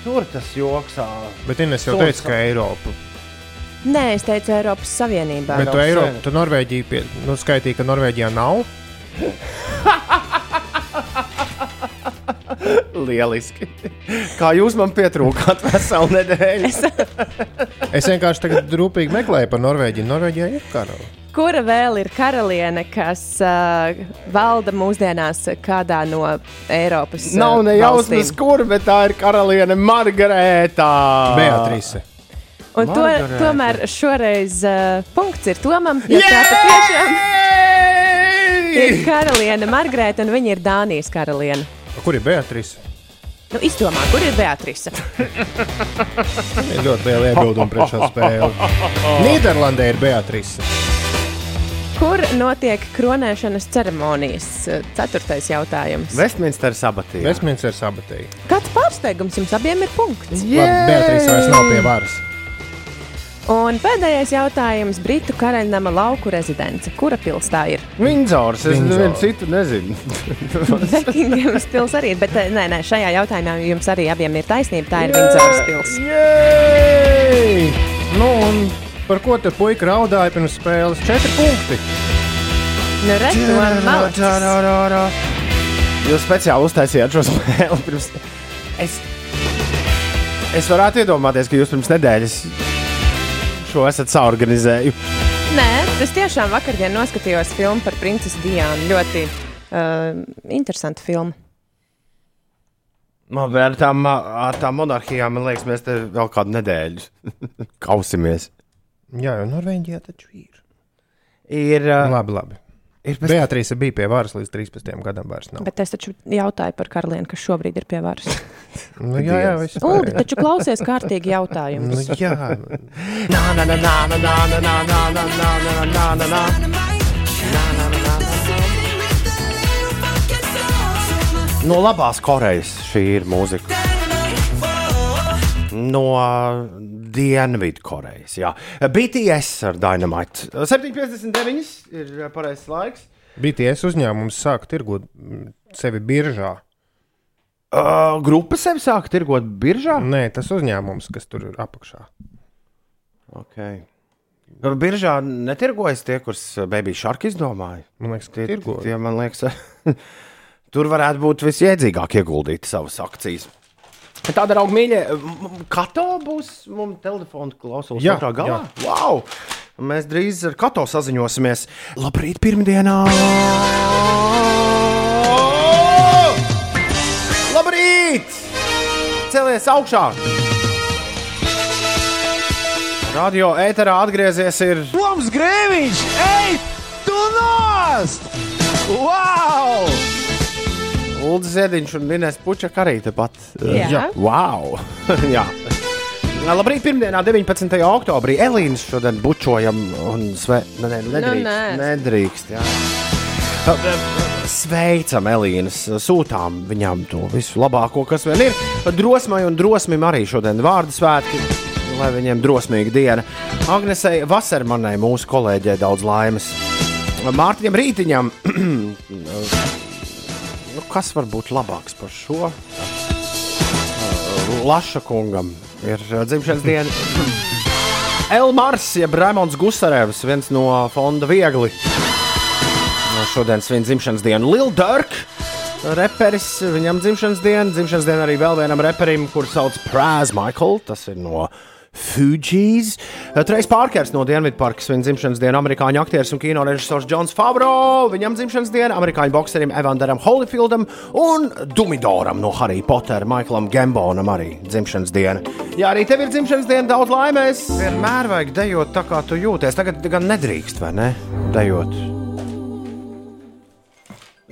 Tur tas joks. Bet Ines jau teica, ka Eiropa. Nē, es teicu Eiropas Savienībā. Bet tu, Eiro, tu Norvēģiju pie, nu, skaitīji, ka Norvēģijā nav. Lieliski. Kā jūs man pietrūkāt veselu nedēļu? Es vienkārši tagad rūpīgi meklēju par Norvēģiju. Norvēģijā ir karalis. Kura vēl ir karaliene, kas uh, valda mūsdienās kādā no Eiropas uh, Nav ne jausmas, kur, bet tā ir karaliene Margarēta. Beatrice. Un to, Margarete. tomēr šoreiz uh, punkts ir Tomam, jo tā patiešām ir karaliene Margarita, un viņa ir Dānijas karaliene. Kur ir Beatrice? Nu, izdomā, kur ir Beatrice? Ir ļoti liela iebilduma pret šo spēli. Nīderlandē ir Beatrice. Kur notiek kronēšanas ceremonijas? Ceturtais jautājums. Westminster sabatī. Westminster sabatēji. Kāds pārsteigums jums abiem ir punkts? Labi, Beatrice vairs nav pie varas. Un pēdējais jautājums - Britu karaļnama lauku rezidence. Kura pils tā ir? Vindzors, es Windsor. nevienu citu nezinu. Bekinghamas pils arī, bet eh, nē, nē, šajā jautājumā jums arī abiem ir taisnība. Tā ir Vindzoras pils. Jej! Nu, un par ko te puika raudāja pirms spēles? Četri punkti. Nu, redz. Jūs speciāli uztaisījāt šo spēli pirms. Es, es varētu iedomāties, ka jūs pirms nedēļas šo esat saorganizējuši. Nē, es tiešām vakardien noskatījos filmu par princesi Diānu. Ļoti uh, interesantu filmu. Man ar tām, ar tām monarhijām, man liekas, mēs te vēl kādu nedēļu kausimies. Jā, jau Norvēģijā taču ir. Ir, uh, Labi, labi. Ir pēc... Beatrice bija pie varas līdz 13 gadam. Bet es taču jautāju par karalieni, kas šobrīd ir pie varas. Nu, jā, jā, viss Ulu, taču klausies kārtīgi Nu, jautājumus. jā, Na, na, na, na, na, na, na, na, na, na, na, na, na, na. No labās Korejas šī ir mūzika. No Dienvidkorejas. Jā. BTS ar Dynamite. 7,59 ir pareizais laiks. BTS uzņēmums sāk tirgot sevi biržā. Uh, grupa sevi sāk tirgot biržā. Nē, tas uzņēmums, kas tur ir apakšā. Okay. Biržā netirgojas tie, kurus Baby Shark izdomāja. Man liekas, ka Tie, tirgo. tie, man liekas, tur varētu būt visjēdzīgāk ieguldīt savas akcijas. Tāda auga mīļa, Kato būs mums telefona klausulas Jā, otrā galā. jā. Wow! Mēs drīz ar Kato saziņosimies. Labrīt, pirmdienā! Labrīt! Celies augšā! Radio ēterā atgriezies ir Toms Grēviņš! Ej, tu nost! Wow! Ulrichs Ziediņš un Inês Puķa arī tepat. Jā. Jā. Wow! Jā. Labrīt, pirmdienā, 19. oktobrī. Elīnas šodien bučojam un sve... ne, ne, nedrīkst. nē. nedrīkst jā. Sveicam, Elīnas, sūtām viņām to visu labāko, kas vien ir. Drosmai un drosmim arī šodien vārdu svētki, lai viņiem drosmīga diena. Agnesei Vasarmanai, mūsu kolēģei, daudz laimes. Mārtiņam Rītiņam, nu, kas var būt labāks par šo? Laša kungam ir uh, dzimšanas diena. Elmars, jeb Raimons Gusarevs, viens no fonda viegli. Šodien svin dzimšanas dienu Lil Durk. Reperis, viņam dzimšanas diena, dzimšanas diena arī vēl vienam reperim, kurš sauc Prāz Michael. Tas ir no Fujis. Trejs Pārkers no Dienvidparkas, viņa dzimšanas diena, amerikāņu aktieris un kino režisors Džons Favro. Viņam dzimšanas diena, amerikāņu bokserim Evanderam Holyfieldam un Dumidoram no Harry Potter, Maiklam Gambonam arī dzimšanas diena. Jā, arī tev ir dzimšanas diena, daudz laimes. Vienmēr vajag dejot tā, kā tu jūties. Tagad gan nedrīkst, vai ne? Dejot.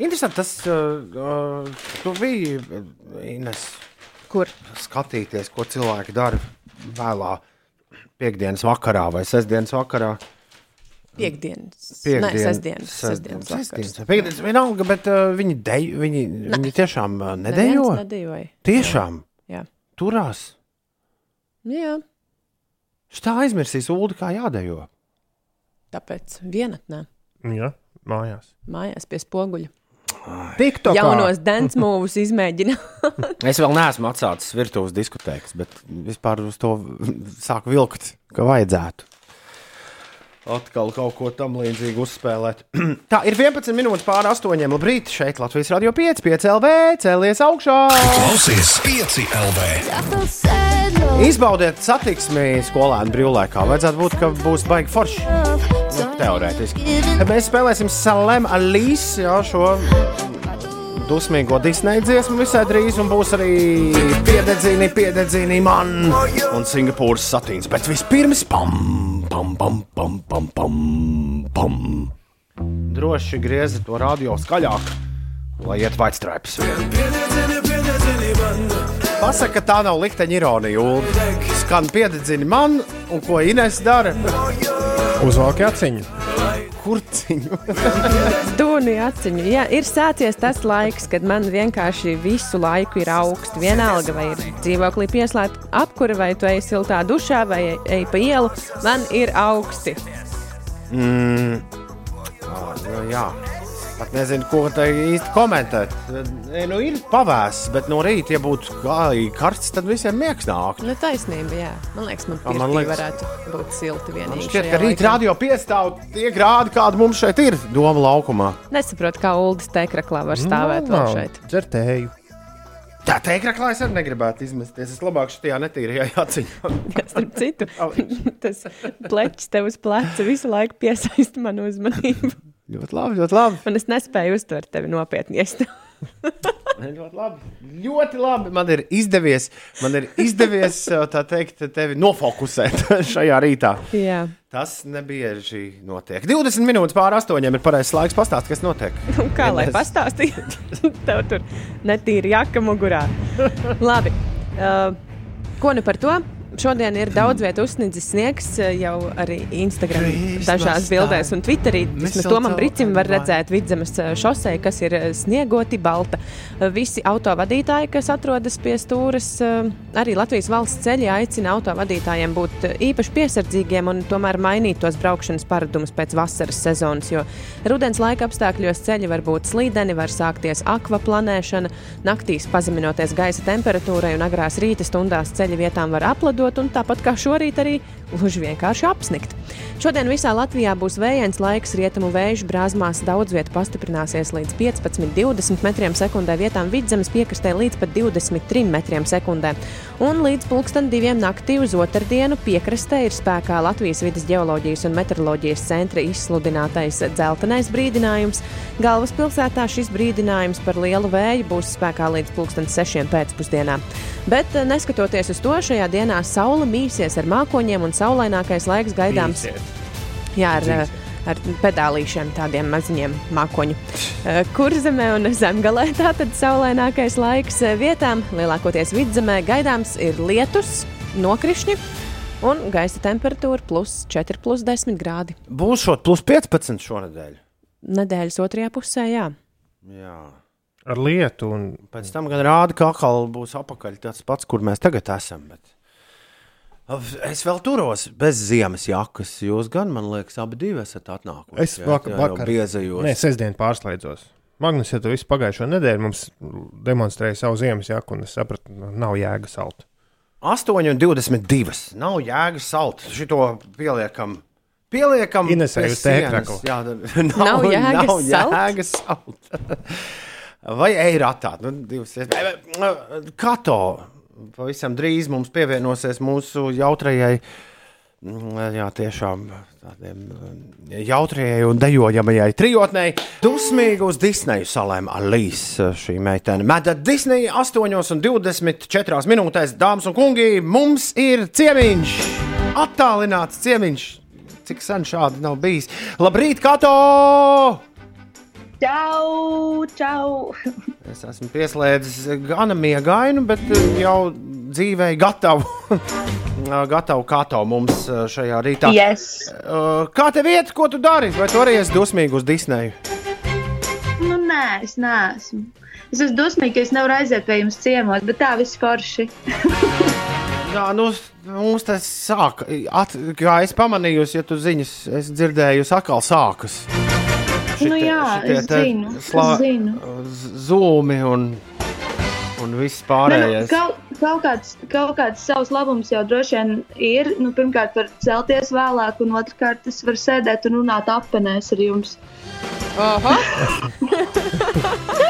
Interesanti, tas uh, uh, tu biji uh, Ines Kur? skatīties, ko cilvēki dara vēlā piekdienas vakarā vai sestdienas vakarā. Piektdienas. Nē, Piekdien- sestdienas. sest- Sestdienas. Sestdienas. Piekdienas vienalga, bet uh, viņi, dej, viņi, viņi tiešām uh. Nedejoja. Tiešām Jā. turās. Jā, Šitā aizmirsīs ūdeni, kā jādejo. tāpēc vienatnē. Jā, mājās. Mājās pie spoguļa. TikTokā. Jaunos dance moves izmēģina. Es vēl neesmu atsācis virtuves diskotēkas, bet vispār uz to sāku vilkt, ka vajadzētu. atkal kaut ko tam līdzīgu uzspēlēt. Tā ir 11 minūtes pāri 8. Labrīt, šeit Latvijas radio 5, 5 LV, cēlies augšā! Klausies 5 LV! Izbaudiet satiksmi skolēnu brīvlaikā. Vajadzētu būt, ka būs baigi forši. Nu, teorētiski. Mēs spēlēsim Salem Alīs, jā, šo dusmīgo Disneja dziesmu visai drīz, un būs arī piededzini, piededzini man un Singapūras satīns. Bet vispirms pam, pam, pam, pam, pam, pam, pam. Droši grieziet to radio skaļāk, lai iet vaitstrēpes. Pasaka, ka tā nav likteņa ironija. Ulu. Skan piededzini man, un ko Ines dara? Uzvalk aciņu. Kurciņu. Dūni aciņu. Jā, ir sācies tas laiks, kad man vienkārši visu laiku ir augsts. Vienalga, vai ir dzīvoklī pieslēgta apkūra, vai tu ej siltā dušā, vai ej pa ielu, man ir augsti. Mm. Ah, nu, jā. Pat nezinu, ko te īsti komentēt. Nu, ir pavēsts, bet no rīta, ja būtu karsts, tad visiem miegs nāk. Nu, taisnība, jā. Man liekas, man, man man liekas- varētu būt silti Man vienīgi. šķiet, šajā ka rīt radio piestāv tie grādi, kādi mums šeit ir, doma laukumā. Nesaprotu, kā Ulas teikraklā var stāvēt Nu, vēl šeit. Dzertēju. Tā teikraklā es arī negribētu izmesties. Es labāk šajā netīrajā jāciņā. Starp citu, tas pleķis tev uz pleca visu laiku piesaista manu uzmanību. Ļoti labi, ļoti labi. Un es nespēju uztvert tevi nopietni. Ja es Ļoti labi. Ļoti labi. Man ir izdevies, man ir izdevies tā teikt, tevi nofokusēt šajā rītā. Jā. Tas nebieži notiek. 20 minūtes pāri astoņiem ir pareizais laiks pastāstīt, kas notiek. Nu, kā lai Ines. pastāstītu? Tev tur netīra jaka mugurā. Labi. Uh, ko nu par to? Šodien ir daudz vietu uzsnidzis sniegs uh, jau arī Instagram dažās bildēs un Twitterī. Vismaz to man Mistletoe bricim var redzēt vidzemes uh, šosei, kas ir uh, sniegoti balta. Visi autovadītāji, kas atrodas pie stūres, uh, arī Latvijas valsts ceļi aicina autovadītājiem būt īpaši piesardzīgiem un tomēr mainīt tos braukšanas paradumus pēc vasaras sezonas, jo rudens laika apstākļos ceļi var būt slīdeni, var sākties akvaplanēšana, naktīs pazeminoties gaisa temperatūrai un agrās rīta stundās ceļa vietām var apledot un tāpat kā šorīt arī gluži vienkārši apsnikt. Šodien visā Latvijā būs vējains laiks, rietumu vēju brāzmās daudz vietu pastiprināsies līdz 15-20 metriem sekundē, vietām vidzemes piekrastē līdz pat 23 metriem sekundē. Un līdz pulksten diviem naktī uz otrdienu piekrastē ir spēkā Latvijas vidas geoloģijas un meteoroloģijas centra izsludinātais dzeltenais brīdinājums. Galvaspilsētā šis brīdinājums par lielu vēju būs spēkā līdz pulksten 6 pēcpusdienā. Bet, eh, neskatoties uz to, šajā dienā saule mīsies ar mākoņiem un saulainākais laiks gaidāms. Jā, ar, eh, ar pedālīšiem, tādiem maziņiem mākoņu. Eh, Kurzemē un zemgalē tātad saulainākais laiks eh, vietām, lielākoties vidzemē, gaidāms ir lietus, nokrišņi un gaisa temperatūra plus 4, plus 10 grādi. Būs šot plus 15 šonadēļ. Nedēļas otrajā pusē, jā. Jā. Ar lietu un Pēc tam gan rāda, ka atkal būs apakaļ tāds pats, kur mēs tagad esam. Bet... Es vēl turos bez ziemas jakas. Jūs gan, man liekas, abi esat atnākuši. Es vakar, jā, vakar biezajos. Nē, sestdien pārslēdzos. Magnus jau tu visu pagājušo nedēļu mums demonstrēja savu ziemas jaku, un es sapratu, ka nav jēga salt. 8,22. Nav jēgas salt. Šito pieliekam. Pieliekam, uz tēkrakla. sienas. Jā, tad- Nav jēgas nav salt? jēgas salt. Vai eirātā? Nu, divas iespējas. Kato pavisam drīz mums pievienosies mūsu jautrajai. mm, Jā, tiešām tādiem mm, jautrajai un dejojamajai trijotnei. Dusmīgi uz Disneju salēm Alīs šī meitene. Meta Disneja 8,24 minūtēs, dāmas un kungi, mums ir ciemiņš! Attālināts ciemiņš! Cik sen šādi nav bijis? Labrīt, Kato! Čau, čau! Es esmu pieslēdzis gana miegainu, bet eh, jau dzīvē gatavu. gatavu kato mums eh, šajā rītā. Yes. Eh, Kā tev iet, ko tu dari? Vai tu arī esi dusmīgs uz Disneju? Nu, nē, es neesmu. Es esmu dusmīga, ka es nevaru aiziet pie jums ciemos, bet tā viss forši. Jā, nu, mums tas sāk. At, kā es pamanīju, ja tu ziņas, es dzirdēju, atkal sākas. Nu jā, es zinu, es zinu. Zūmi un un viss Ne, nu, pārējais. kaut, kaut, kāds, kaut kāds savs labums jau droši vien ir. Nu, pirmkārt, var celties vēlāk, un otrkārt, es varu sēdēt un runāt apēnēs ar jums. Oho!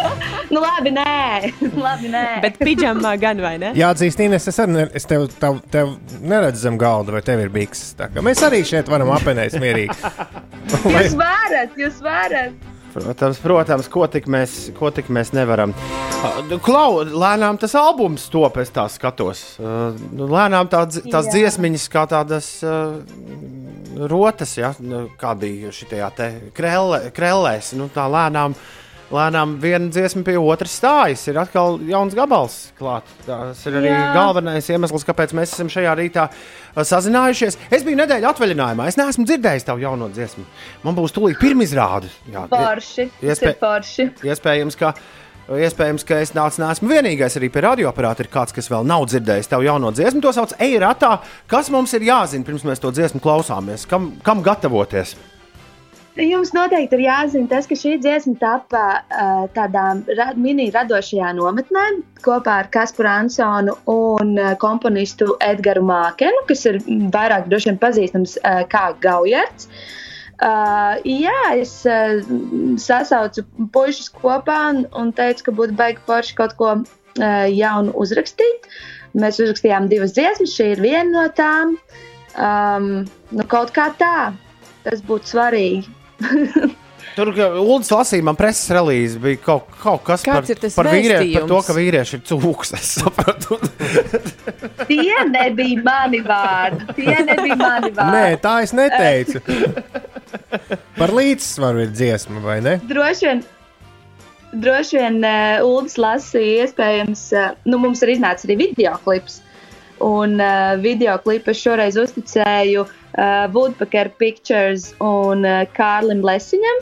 nu, labi, nē, labi, nē. Bet pidžamā gan vai ne? Jāatzīst, Inês, es arī ne, es tev, tev, tev neredzu zem galda, vai tev ir biks. Mēs arī šeit varam apēnēs mierīgi. Lai- Jūs varat, jūs varat. Protams, protams ko, tik mēs, ko tik mēs nevaram. Klau, lēnām tas albums top, es tā skatos. Uh, nu, lēnām tā, tās Jā. dziesmiņas, kā tādas uh, rotas, ja? kā bija šitajā te krelle, krellēs. Nu, tā lēnām, lēnām viena dziesma pie otras stājas. Ir atkal jauns gabals klāt. Tas ir arī Jā. galvenais iemesls, kāpēc mēs esam šajā rītā uh, sazinājušies. Es biju nedēļa atvaļinājumā. Es neesmu dzirdējis tavu jauno dziesmu. Man būs tūlīt pirmizrāde. Tas Iespē- ir forši. Iespējams, ka, iespējams, ka es nāc, neesmu vienīgais arī pie radioaparāta. Kāds, kas vēl nav dzirdējis tavu jauno dziesmu. To sauc Eiratā. Kas mums ir jāzina pirms mēs to dziesmu klausāmies? Kam, kam gatavoties? Jums noteikti ir jāzina tas, ka šī dziesma tapā uh, tādā ra mini radošajā nometnē kopā ar Kasparu Ansonu un uh, komponistu Edgars Mākenu, kas ir vairāk droši vien pazīstams uh, kā Gaujerts. Uh, jā, es uh, sasaucu puikas kopā un, un teicu, ka būtu baigi forši kaut ko uh, jaunu uzrakstīt. Mēs uzrakstījām divas dziesmas, šī ir viena no tām. Um, nu, kaut kā tā, tas būtu svarīgi. Tur Ulas lasīja, man preses relīze bija kaut, kaut kas Kāds par, par, vīrie, par to, ka vīrieši ir cūks. Es sapratu. Tie nebija mani vārdi. Tie nebija mani vārdi. Nē, tā es neteicu. Par līdzsvaru ir dziesma, vai ne? Droši vien, droši vien uh, Ulas lasīja, iespējams, uh, nu, mums ir iznācis arī video klips. Un uh, video klipu šoreiz uzticēju uh, Woodpecker Pictures un uh, Kārlim Lesiņam.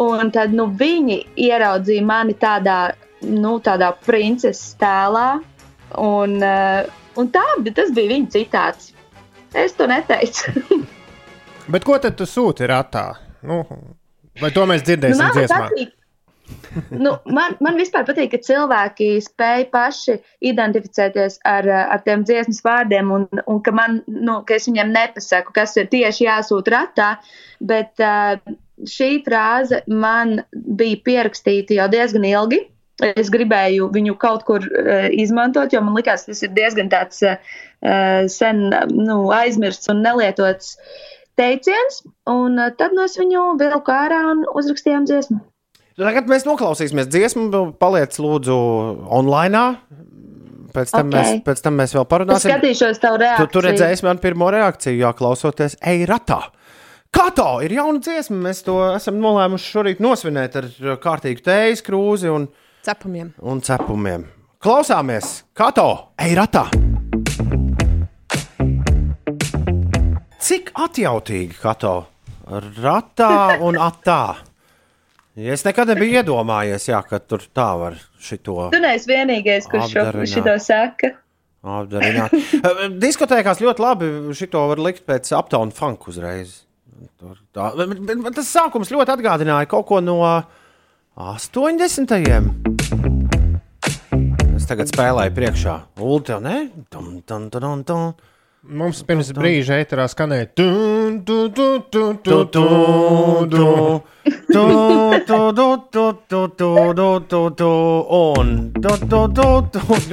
Un tad nu, viņi ieraudzīja mani tādā, nu, tādā princeses tēlā. Un, uh, un tā, tas bija viņa citāts. Es to neteicu. Bet ko tad tu sūti ratā? Nu, vai to mēs dzirdēsim man dziesmā? patīk- nu, man, man vispār patīk, ka cilvēki spēj paši identificēties ar, ar tiem dziesmas vārdiem, un, un ka, man, nu, ka es viņiem nepasaku, kas ir tieši jāsūta ratā. Bet uh, šī frāze man bija pierakstīta jau diezgan ilgi. Es gribēju viņu kaut kur uh, izmantot, jo man liekas, tas ir diezgan tāds uh, sen nu, aizmirsts un nelietots teiciens. Un uh, tad no es viņu vilku ārā un uzrakstījām dziesmu. Tagad mēs noklausīsimies dziesmu, paliec lūdzu online. Pēc tam, Ok. okay. mēs, pēc tam mēs vēl Es parunāsim. skatīšos tavu Tu, reakciju. tu redzēsi man pirmo reakciju, jā, klausoties Eiratā. Kato ir jauna dziesma. Mēs to esam nolēmuši šorīt nosvinēt ar kārtīgu tējas krūzi un, Cepumiem. un cepumiem. Klausāmies, Kato, Eiratā! Cik atjautīgi, Kato, ratā un atā? Es nekad nebiju iedomājies, jā, ka tur tā var šito Tu neesi vienīgais, kurš šo, Apdarināt. šito saka. apdarināt. Diskotēkās ļoti labi šito var likt pēc aptauna funk uzreiz. Tur Tā, bet tas sākums ļoti atgādināja kaut ko no 80. Es tagad spēlēju priekšā. Ulu, tev ne? Tum, tum, tum, tum. Mums pirms brīža ēterā skanēja un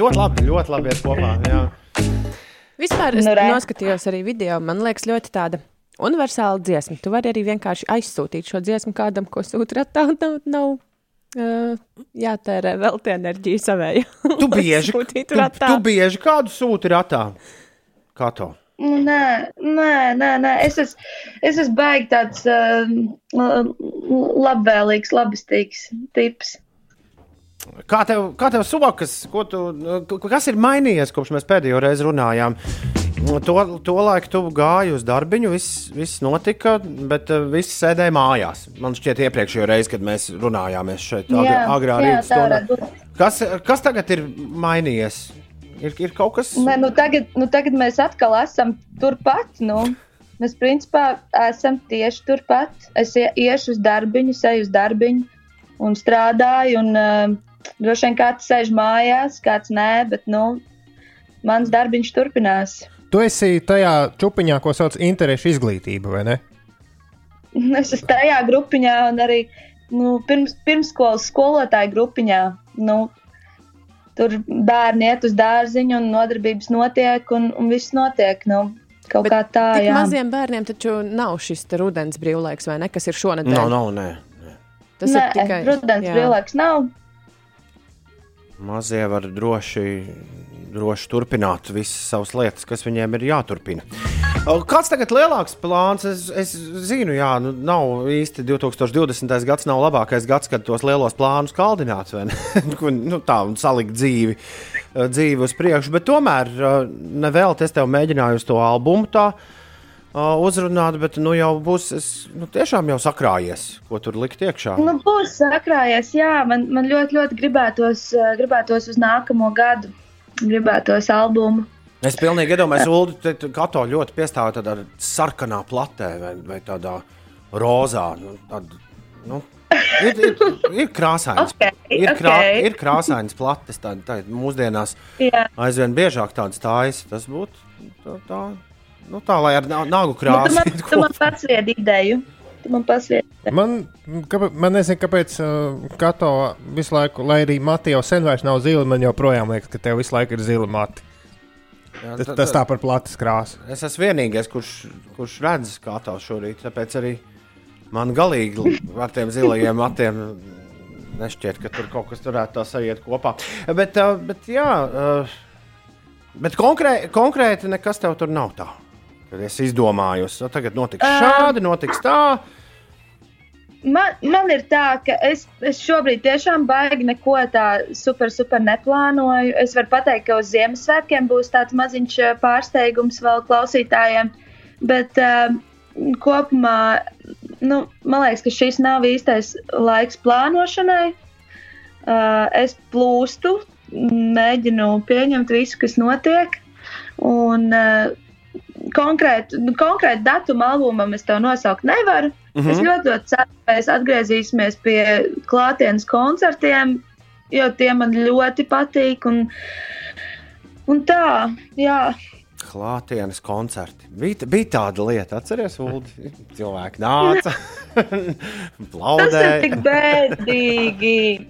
ļoti labi, ļoti labi iet kopā. Jā. Vispār es noskatījos arī video, man liekas, ļoti tāda universāla dziesma. Tu vari arī vienkārši aizsūtīt šo dziesmu kādam, ko sūta ratā, nav, nav Uh, jātērē vēl tie enerģija savai. tu bieži, tu, tu bieži kādu sūti ratā. Kā to? Nu, Nē, nē, nē, nē. Es esmu, es esmu baigi tāds uh, labvēlīgs, labestīgs tips. Kā tev, kā tev suvakas, tu, k- kas ir mainījies kopš mēs pēdējo reizi runājām? To, to laiku tu gāji uz darbiņu, viss, viss notika, bet uh, viss sēdēja mājās. Man šķiet, iepriekšējā reizē, kad mēs runājāmies šeit, Jā, agrā jā, rīta tā stundā. varētu būt. Kas, kas tagad ir mainījies? Ir, ir kaut kas Nē, nu tagad, nu tagad mēs atkal esam turpat. Nu. Mēs principā esam tieši turpat. Es ie- iešu uz darbiņu, eju uz darbiņu un strādāju. Un, uh, droši vien kāds sēž mājās, kāds nē, bet nu, mans darbiņš turpinās. Tu esi tajā čupiņā, ko sauc par interešu izglītību, vai ne? Es esmu tajā grupiņā un arī nu, pirms, pirmsskolas skolotāju grupiņā. Nu, tur bērni iet uz dārziņu, un nodarbības notiek, un, un viss notiek. Nu, kaut Bet kā tā, jā. maziem bērniem taču nav šis rudens brīvlaiks, vai ne? Kas ir šonadēļ? Nav, nav, nē. Tas Nē, ir tikai rudens jā. brīvlaiks nav. Mazie var droši, droši turpināt visas savas lietas, kas viņiem ir jāturpina. Kāds tagad ir lielāks plāns? Es, es zinu, jā, nu, nav īsti 2020. gads, nav labākais gads, kad tos lielos plānus kaldināt, vai nu, tā un salikt dzīvi, eh, dzīvi uz priekšu. Bet tomēr eh, nevēl es tev mēģināju uz to albumu tā eh, uzrunāt, bet nu jau būs es, nu, tiešām jau sakrājies, ko tur likt iekšā. Nu, būs sakrājies, jā. Man, man ļoti, ļoti gribētos, gribētos uz nākamo gadu. Gribētos albumu. Es pilnīgi iedomājos, Ulu, tu Kato ļoti piestāv tādā sarkanā platē vai, vai tādā rozā. Nu, tād, nu, ir, ir, ir krāsains. Ok, ir, krā, ok. ir krāsains plates, tā, tā mūsdienās Jā. aizvien biežāk tādas stājas. Tas būtu tā, tā, nu, tā lai ar na- nagu Nu, tu krāsu. man, tu man kopā. pasviedi ideju. Man pasviedi. Man, kāpēc, man nezinu, kāpēc uh, Kato visu laiku, lai arī Mati jau sen vairs nav zila, man joprojām liekas, ka tev visu laiku ir zila mati. Jā, Tas, tā- tas tā- par platas krāsu. Es esmu vienīgais, kurš, kurš redz Kato šorīt. Tāpēc arī man galīgi ar tiem zilajiem matiem nešķiet, ka tur kaut kas varētu tā sajiet kopā. Bet, uh, bet jā, uh, bet konkrē, konkrēti nekas tev tur nav tā. Kad es izdomāju, ka tagad notiks šādi, notiks tā. Man, man ir tā, ka es, es šobrīd tiešām baigi neko tā super, super neplānoju. Es varu pateikt, ka uz Ziemassvētkiem būs tāds maziņš eh, pārsteigums vēl klausītājiem. Bet uh, kopumā nu, man liekas, ka šis nav īstais laiks plānošanai. Uh, es plūstu, mēģinu pieņemt visu, kas notiek. Un, uh, konkrētu, konkrētu datumu albumam es tev nosaukt nevaru. Mm Mhm. -hmm. Es ļoti, ļoti ceru, ka mēs atgriezīsimies pie klātienes koncertiem, jo tie man ļoti patīk. Un, un tā, jā. Klātienes koncerti. Bija, bija tāda lieta, atcerieties, Ulu. Cilvēki nāca, Tas ir plaudēja. tik bēdīgi.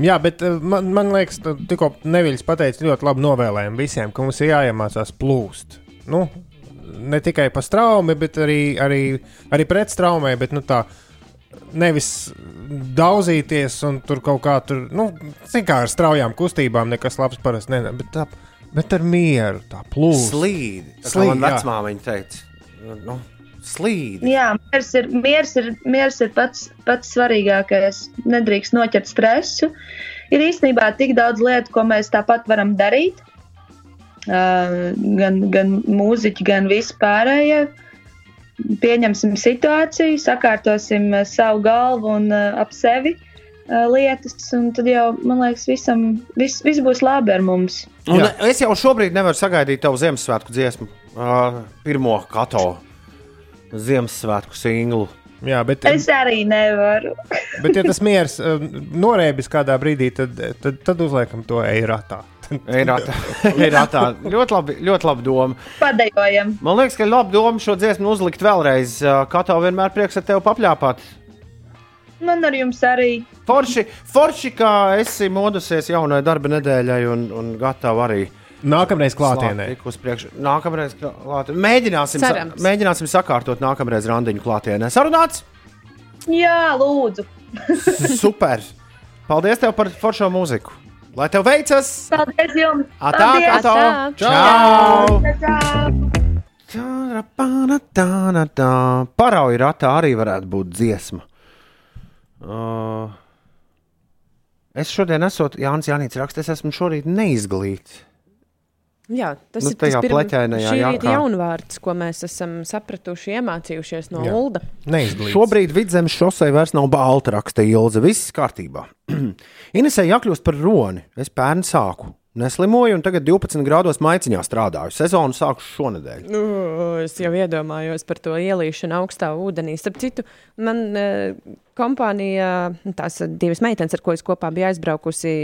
Jā, bet uh, man, man liekas, tikko Neviļs pateica ļoti labu novēlējumu visiem, ka mums ir jāiemācās plūst. Nu, ne tikai pa straumi, bet arī, arī, arī pret straumē, bet nu, tā nevis daudzīties un tur kaut kā tur, nu, kā ar straujām kustībām, nekas labs parasti ne, bet, tā, bet ar mieru, tā plūst. Slīdi. Tā kā vecmāmiņa teica. Nu, slīdi. Jā, miers ir, miers ir, miers ir pats, pats svarīgākais. Nedrīkst noķert stresu. Ir īstenībā tik daudz lietu, ko mēs tāpat varam darīt. Uh, gan, gan mūziķi, gan vispārējie. Pieņemsim situāciju, sakārtosim uh, savu galvu un uh, ap sevi lietas, un tad jau, man liekas, visam, vis, viss būs labi ar mums. Un es jau šobrīd nevaru sagaidīt tavu Ziemassvētku dziesmu, uh, pirmo kato Ziemassvētku singlu. Jā, bet, Es arī nevaru. bet ja tas miers uh, norēbis kādā brīdī, tad, tad, tad uzliekam to eiratā. Eiratā. Eiratā. ļoti, labi, ļoti labi doma. Padējojam. Man liekas, ka labi doma šo dziesmu uzlikt vēlreiz. Uh, Kato vienmēr prieks ar tevi papļāpāt. Man ar jums arī. Forši, forši kā esi modusies jaunai darba nedēļai un, un gatava arī. Nākamreiz klātienē. Nākamreiz klātienē. Mēģināsim, sa Cerams. mēģināsim sakārtot nākamreiz randiņu klātienē. Sarunāts! Jā, lūdzu. Super! Paldies tev par foršo mūziku! Lai tev veicas! Paldies jums! Atā! Atā! Čau! Tā, Parauja ratā arī varētu būt dziesma. Uh, es šodien esmu Jānis Janīts raksts, es esmu šorīt neizglīts. Jā, tas Nu, ir tas pleķainajā šī jakā. rīta jaunvārds, ko mēs esam sapratuši, iemācījušies no. Ulda. Šobrīd vidzemes šosei vairs nav balta, raksta Ilze. Viss kārtībā. Inesē jākļūst par roni. Es pērn sāku. Neslimoju, un tagad 12 grādos maiciņā strādāju. Sezonu sāku šonadēļ. Nu, es jau iedomājos par to ielīšanu augstā ūdenī. Starp citu, man eh, kompānija, tās divas meitenes, ar ko es kopā biju aizbraukusi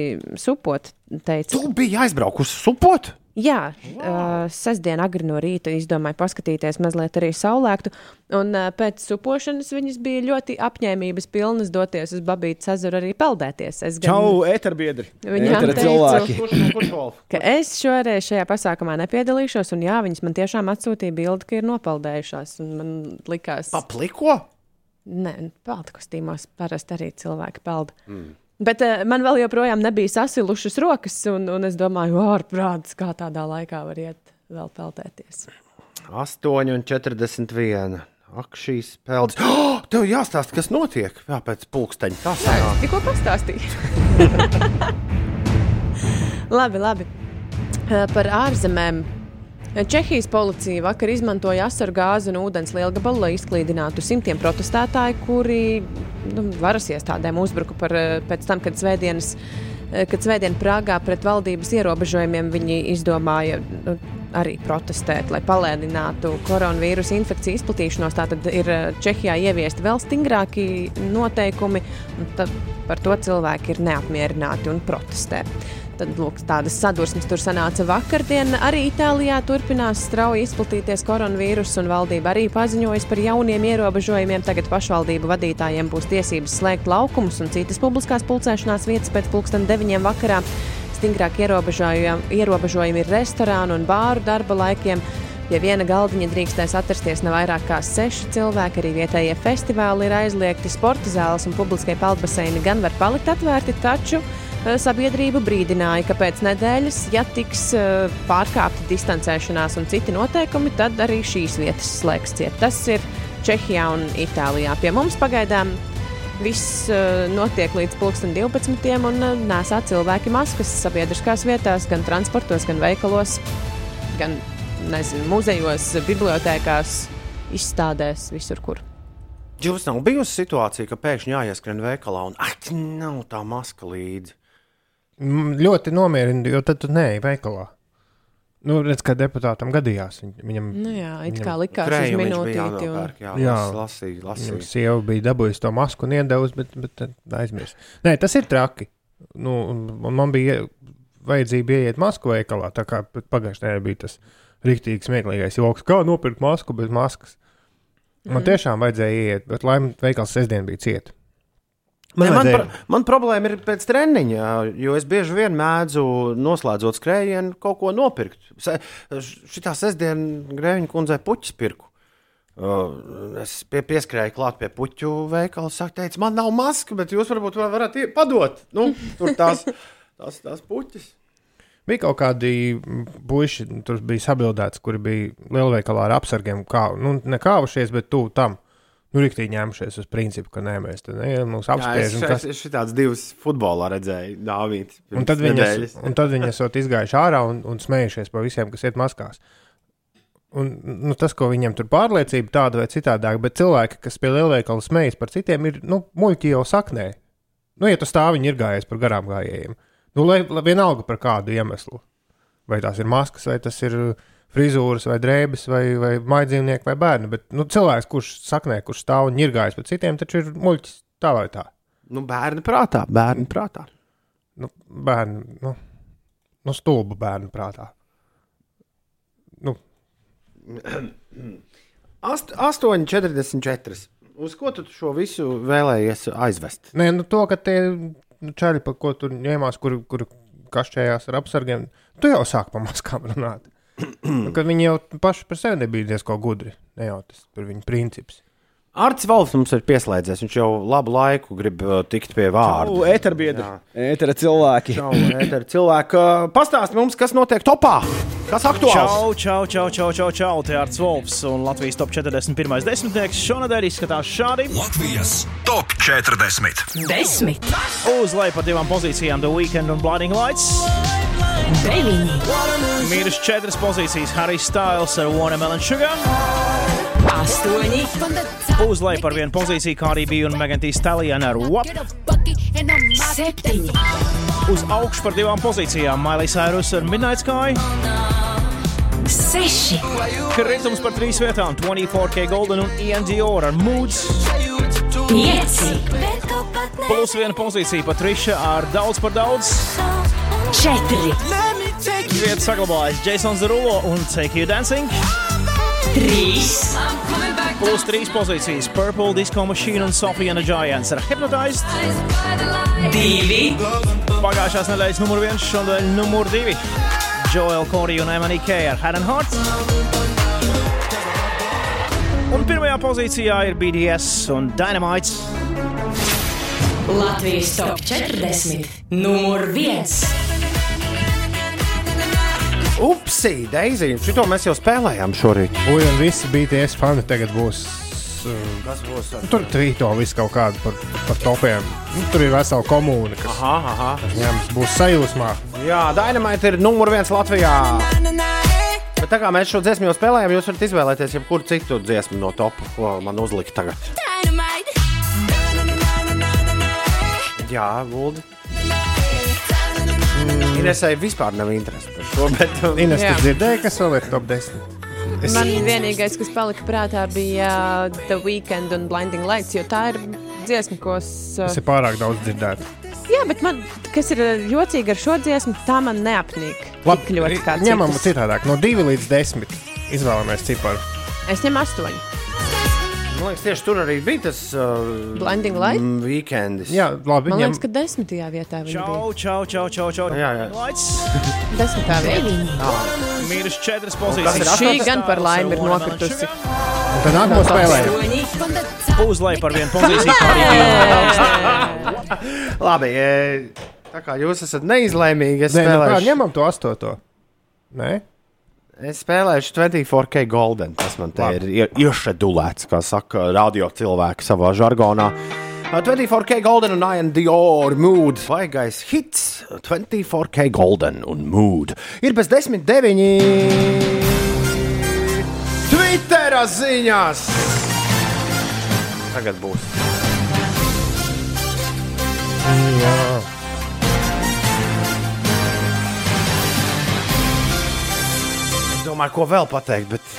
supot, teica, Tu biji aizbraukusi supot? Jā, uh, sestdien agri no rīta izdomāju paskatīties mazliet arī saulēktu, un uh, pēc supošanas viņas bija ļoti apņēmības pilnas doties uz Babītas ezeru arī peldēties. Es Čau, eterbiedri! Viņām teicu, cilvēki! ka es šoreiz šajā pasākumā nepiedalīšos, un jā, viņas man tiešām atsūtīja bildi, ka ir nopeldējušās, un man likās... Papliko? Nē, peldu kostīmos parasti arī cilvēki peld. Mm. Bet uh, man vēl joprojām nebija sasilušas rokas, un, un es domāju, ārprāts, kā tādā laikā var iet vēl peldēties. 8,41. Ak, šīs peldas. Oh, tev jāstāsta, kas notiek Jā, pēc pulksteņa. Tā sanāk. Tikko pastāstīju. labi, labi. Eh, Par ārzemēm. Čehijas policija vakar izmantoja asaru gāzi un ūdens lielgabalu, lai izklīdinātu simtiem protestētāju, kuri nu, varas iestādēm uzbruka par, eh, pēc tam, kad svētdienas, eh, kad svētdien Prāgā pret valdības ierobežojumiem viņi izdomāja nu, arī protestēt, lai palēninātu koronavīrusa infekciju izplatīšanos. Tātad ir eh, Čehijā ieviesti vēl stingrāki noteikumi, un par to cilvēki ir neapmierināti un protestē. Tad, lūk, tādas sadursmes tur sanāca vakardien. Arī Itālijā turpinās strauji izplatīties koronavīruss, un valdība arī paziņojas par jauniem ierobežojumiem. Tagad pašvaldību vadītājiem būs tiesības slēgt laukumus un citas publiskās pulcēšanās vietas pēc pulksten deviņiem vakarā. Stingrāk ierobežojumi, ierobežojumi ir restorānu un bāru darba laikiem. Pie viena galdiņa drīkstēs atrasties ne vairāk kā seši cilvēki. Arī vietējie festivāli ir aizliegti. Sporta zāles un publiskie peldbaseini gan var palikt atvērti, taču eh, sabiedrība brīdināja, ka pēc nedēļas, ja tiks eh, pārkāpta distancēšanās un citi noteikumi, tad arī šīs vietas slēgs ciet. Tas ir Čehijā un Itālijā. Pie mums pagaidām Viss uh, notiek līdz 12. un nesā cilvēki maskas sabiedriskās vietās, gan transportos, gan veikalos, gan nezinu, muzejos, bibliotekās, izstādēs, visur, kur. Jums nav bijusi situācija, ka pēkšņi jāieskrien veikalā un ak, nav tā maska līdzi. Mm, Ļoti nomierina, jo tad tu neej veikalā. Nu, redz, kā deputātam gadījās. Viņ, viņam, Nu jā, it kā likās uz Krējumiņš bija minūtīti. Un... jānopērk, Jā, Jā. jā. lasīju, Viņam sieva bija dabūjusi to masku un iedevusi, bet, bet tad aizmirst. Nē, tas ir traki. Nu, man bija vajadzība ieiet masku veikalā. Tā kā pagājušajā nedēļā bija tas rīktīgs, smieklīgais joks, kā nopirkt masku bez maskas. Man Mhm. tiešām vajadzēja ieiet, bet laimīgi veikals sestdien bija cieta. Man, man, pro, man problēma ir pēc treniņa, jo es bieži vien mēdzu, noslēdzot skrējienu, kaut ko nopirkt. Se- Šitā sestdienā Grēviņa kundzei puķis pirku. Uh, es pie, pieskrēju klāt pie puķu veikala. Saka, teica, man nav maska, bet jūs varbūt var- varat padot. Nu, tur tās, tās, tās puķis. Bija kaut kādi puiši, tur bija sabildēts, kuri bija lielveikalā ar apsargiem, kā, nu, nekāvušies, bet tuvu tam. Nu, rīktīgi ņēmušies uz principu, ka nē, mēs te neejam, un kas- es, es šitāds divas futbolā redzēju, Dāvīt. Un tad viņi, un tad viņi esat izgājuši ārā un, un smējušies par visiem, kas iet maskās. Un, nu, tas, ko viņiem tur pārliecība tāda vai citādāk, bet cilvēki, kas pie lielveikala smējas par citiem, ir nu, muļķi jau saknē. Nu, ja tu stāvi, viņi ir gājis par garām gājējiem. Nu, lai, lai vienalga par kādu iemeslu. Vai tās ir maskas, vai tas ir uh, frizūras, vai drēbes, vai, vai maidzīvnieki, vai bērni. Bet nu, cilvēks, kurš saknē, kurš stāv un ir gājis par citiem, taču ir muļķis tā vai tā. Nu, bērni prātā, bērni prātā. Nu, bērni, nu, nu stulbu bērnu prātā. Nu, 8,44. Uz ko tu šo visu vēlējies aizvest? Nē, nu to, ka tie nu, čaļi, par ko tur ņēmās, kur, kur kašķējās ar apsargiem, tu jau sāk pa maskām runāt. Nu, kad viņi jau paši par sevi nebija diezgan gudri. Ne jau tas ir viņu princips. Arts Valsts mums ir pieslēdzies. Viņš jau labu laiku grib uh, tikt pie vārda. Čau, eterbiedri! Etera cilvēki! Čau, ēter, cilvēki, uh, pastāsti mums, kas notiek topā. Kas aktuāls? Čau, čau, čau, čau, čau, čau. Te ir Wolfs un Latvijas top 41. desmitnieks. Šonadēļ izskatās šādi. Latvijas top 40. Desmit, Uz leju par divām pozīcijām The Weekend un Blinding Lights. Deviņi, Mīnus četras pozīcijas Harry Styles ar Watermelon Sugar. astoņi, Uz leju par vienu pozīciju Cardi B un Megan Thee Stallion ar WAP. septiņi, Uz augšu par divām pozīcijām Miley Cyrus ar Midnight Sky. seši, Kritums par trīs vietām 24K Golden un Ian Dior ar Moods. Pieci. Plus viena pozīcija Patriša ar daudz par daudz. Četri. Vietas saglabājas Jasons Derulo un Take You Dancing. Trīs. Plus trīs pozīcijas Purple, Disco Machine un Sofija and the Giants ar Hypnotized. Divi. Pagājušās nedēļas numur viens, šodien numur divi. Joel Corey un K ar Head and Heart. Un pirmajā pozīcijā ir BDS un Dynamite. Latvijas top 40. Numur viens. Upsi, Deizija, šito mēs jau spēlējām šorīt. Ui, un visi BTS fani tagad būs. uh, Kas būs? nu, Tur tvīto visu kaut kādu par, par topiem. Nu, tur ir vesela komūna, kas Aha, aha. ņems, būs sajūsmā. Jā, Dynamite ir numur viens Latvijā. Bet tā kā mēs šo dziesmu jau spēlējām, jūs varat izvēlēties jebkuru citu dziesmu no topa, ko man uzlikt tagad. Jā, Guldi. Inesai vispār nav interesi par šo, bet. Ines, Jā. tu dzirdēji, kas vēl ir top 10? Es- Man vienīgais, kas palika prātā, bija uh, The Weekend un Blinding Lights, jo tā ir dziesma, ko es. uh, ir pārāk daudz dzirdēt. Jā, bet man, kas ir uh, jocīgi ar šo dziesmu, tā man neapnīk. Tik ļoti kā ņemam citas. citādāk. No 2 līdz 10 izvēlamies ciparu. Es ņemu astoņu. Man liekas, tieši tur arī bija tas uh, Blinding Light? mm, weekends. Jā, labi. Man ņem- liekas, ka desmitajā vietā viņa Čau, čau, čau, čau, čau. Jā, jā. Lights. bija. Desmitā vietā. Mīnus četras pozīcijas. Šī gan par laimi ir nokritusi. Un Tad nākamā spēlē. Uzlai par vienu pozīciju. bija. Labi, e, tā kā jūs esat neizlēmīgi, es Nē, nu kā spēlēšu. ņemam to astoto. Nē? Es spēlēšu 24K Golden. Tas man te ir ie- iešedulēts, kā saka radio cilvēki savā žargonā. Uh, 24K Golden un Ian Dior Mood. Vaigais hits 24K Golden un Mood. Ir bez 10, 9. Twittera ziņās! Tagad būs. Jā. Domāju, ko vēl pateikt, bet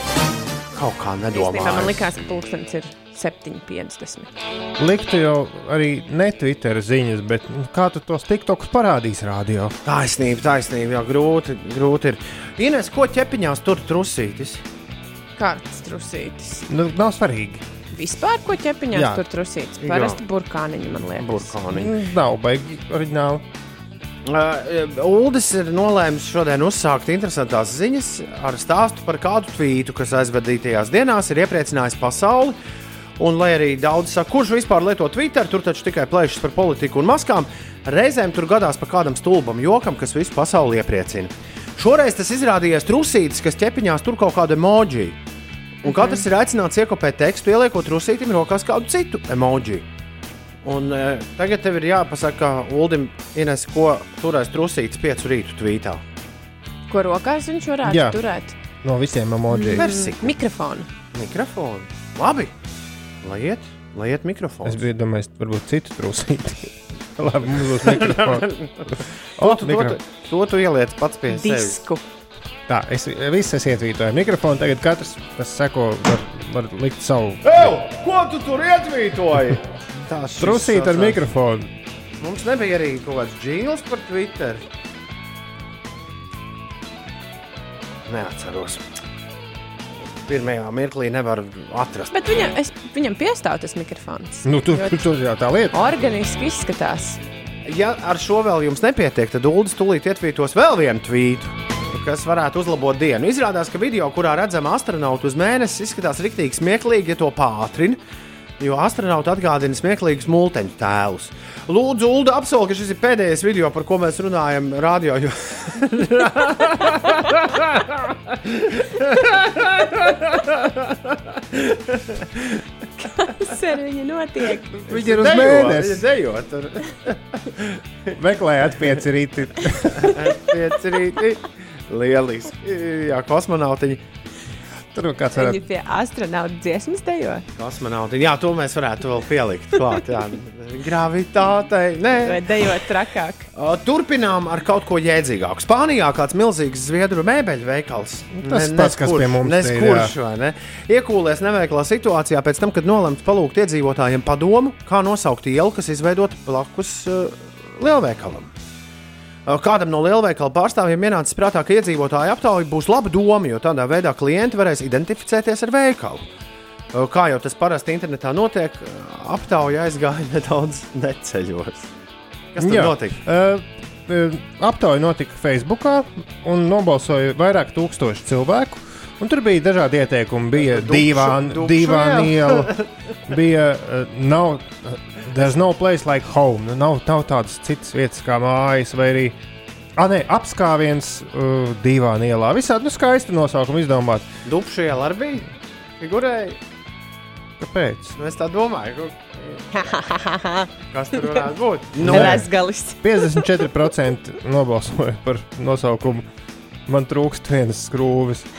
kaut kā Īstenībā man nedomāju. likās, ka pulkstenis ir 7,50. Liktu jau arī ne Twitter ziņas, bet nu, kā tu tos TikTokus parādīsi rādio? Taisnība, taisnība, jā, grūti, grūti ir. Ines, ko ķepiņās tur trusītis? Kārtas trusītis. Nu, nav svarīgi. Vispār, ko ķepiņās Jā. tur trusītis? Parasti burkāniņi, man liekas. Burkāniņi. Mm, Nav baigi oriģināli. Uh, Uldis ir nolēmis šodien uzsākt interesantas ziņas ar stāstu par kādu tvītu, kas aizvadītajās dienās ir iepriecinājis pasauli. Un, lai arī daudz saka, kurš vispār lieto Twitter, tur taču tikai plēšas par politiku un maskām, reizēm tur gadās pa kādam stulbam jokam, kas visu pasauli iepriecina. Šoreiz tas izrādījās trusītis, kas ķepiņās tur kaut kādu emoji. Un katrs ir aicināts iekopēt tekstu, ieliekot trusītim rokās kādu citu emoji. Un, e, tagad tev ir jāpasaka, Uldim, Ines, ko turēs trusīts piecu rītu tvītā. Ko rokās viņš varētu Jā. turēt? No visiem emojiem. Versiku. Mikrofonu. Mikrofonu. Labi. Lai iet, lai iet mikrofons. Es biju domājis, varbūt citu trūsīti. Labi, mums būs mikrofons. To, tu, to, tu, to tu ieliec pats pie sevis. Disku. Tā, es visi es ietvītoju mikrofonu. Tagad katrs, kas seko, var, var likt savu Ew, ko tu tur ietvītoji? Tā šis trusīt ar mikrofonu. Mums nebija arī kaut kāds jingls par Twitter. Neatceros. Pirmajā mirklī nevaru atrast. Bet viņam, es, viņam piestāv tas mikrofons. Nu, tur, tur jau tā lieta. Organiski izskatās. Ja ar šo vēl jums nepietiek, tad Ulas tūlīt ietvītos vēl vienu tvītu, kas varētu uzlabot dienu. Izrādās, ka video, kurā redzama astronauta uz mēnesi, izskatās rīktīgi smieklīgi, ja to pātrina. Jo astronauts atgādina smieklīgus multeņu tēlus. Lūdzu, Ulu, apsolu, ka šis ir pēdējais video, par ko mēs runājam radio. Jo... Kas ar viņu notiek? Viņi ir uz Dejo, mēnesi. viņa dejo tur. Meklējot pieci rīti. Pieci rīti. Lieliski. Jā, kosmonautiņi. Tur jau kāds Viņi pie astronauta dziesmas dejo. Kosmonauti. Jā, to mēs varētu vēl pielikt klāt. jā. Gravitātei. Nē. Vai dejot trakāk? Turpinām ar kaut ko jēdzīgāku. Spānijā kāds milzīgs zviedru mēbeļu veikals. Tas pats, kas pie mums te ir, Neskurš, vai ne? Iekūlies neveiklā situācijā pēc tam, kad nolemts palūgt iedzīvotājiem padomu, kā nosaukt ielu, kas izveidota blakus uh, lielveikalam. Kādam no lielveikala pārstāvjiem ienāca prātā, ka iedzīvotāju aptauja būs laba doma, jo tādā veidā klienti varēs identificēties ar veikalu. Kā jau tas parasti internetā notiek, aptauja aizgāja nedaudz neceļos. Kas tur Jā. notika? Uh, aptauja notika Facebook, un nobalsoja vairāk tūkstoši cilvēku. Un tur bija dažādi ieteikumi. Bija iela, bija nav, there's no place like home. Nu, Nav, nav tādas citas vietas kā mājas vai arī. Ah, nē, apskāviens uh, dīvāna ielā. Visādi nu, skaisti nosaukumi izdomāti. Dupšu iela arī bija. Figurēja. Kāpēc? Nu, es tā domāju, ka- kas tur varētu būt. Nu. Razgalis. 54% nobalsoja par nosaukumu. Man trūkst vienas skrūves.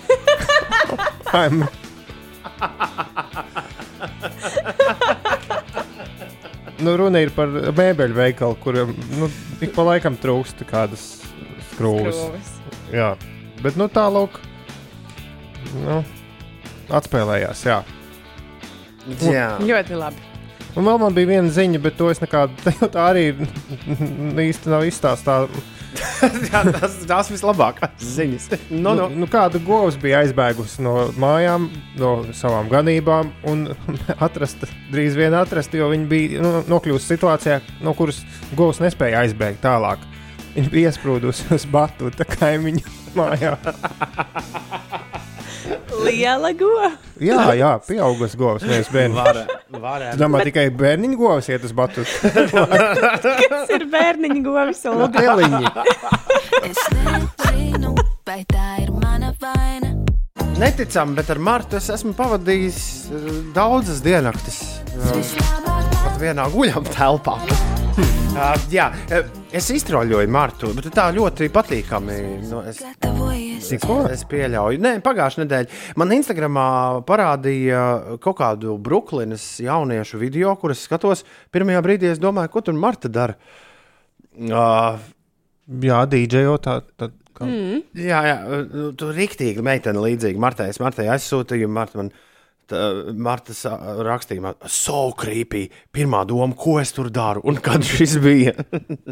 Nu, runa ir par mēbeļu veikalu, kuriem nu, ik pa laikam trūkst kādas skrūves. Skrūves. Jā, bet nu, tālāk nu, atspēlējās. Jā. Jā. Ļoti labi. Un vēl man bija viena ziņa, bet to es nekādu tā arī īsti nav izstāstīta. Jā, tas tās vislabākās ziņas. Nu, Nu, nu. nu, kāda govs bija aizbēgusi no mājām, no savām ganībām, un atrasta, drīz vien atrasta, jo viņi bija nu, nokļuvusi situācijā, no kuras govs nespēja aizbēgt tālāk. Viņa bija iesprūdusi uz batuta kaimiņu mājā. Liela gova. Jā, jā, pieaugušas govs, nevis bērns. Vara, varētu. Tu domā, tikai bērniņu govs iet uz batuta? Kas ir bērniņa govis? Olga? Lieliņi. Es nezinu, vai tā ir mana vaina. Neticami, bet ar Martu es esmu pavadījis eh, daudzas diennaktis. eh, Pat vienā guļamā telpā. Uh, jā, eh, es iztroļoju Martu, bet tā ļoti patīkami. Nu, es, es, es pieļauju. Nē, pagājušā nedēļa man Instagramā parādīja kaut kādu Brooklynas jauniešu video, kuras skatos. Pirmajā brīdī es domāju, ko tur Marta dara. Uh, jā, DJO tā. tā kā... Mm. Jā, jā, tur rīktīgi meitene līdzīga Martai. Es Martai aizsūtīju, Marta man. tā, Marta man, so creepy. Pirmā doma, ko es tur daru un kad šis bija.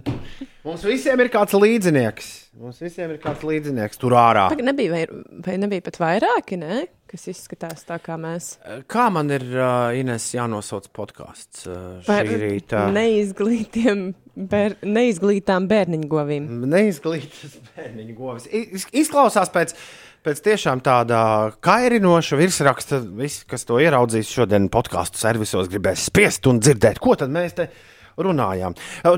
Mums visiem ir kāds līdzinieks. Mums visiem ir kāds līdzinieks tur ārā. Pag, nebija, vai, vai nebija pat vairāki, ne? kas izskatās tā kā mēs. Kā man ir uh, Ines jānosauc podkāsts uh, šī rīta? neizglītiem, bēr, neizglītām bērniņu govīm. Neizglītas bērniņu govis. Iz- Izklausās pēc, pēc tiešām tāda kairinoša virsraksta. Visi, kas to ieraudzīs šodien podkāstu servisos, gribēs spiest un dzirdēt, ko tad mēs te runājām.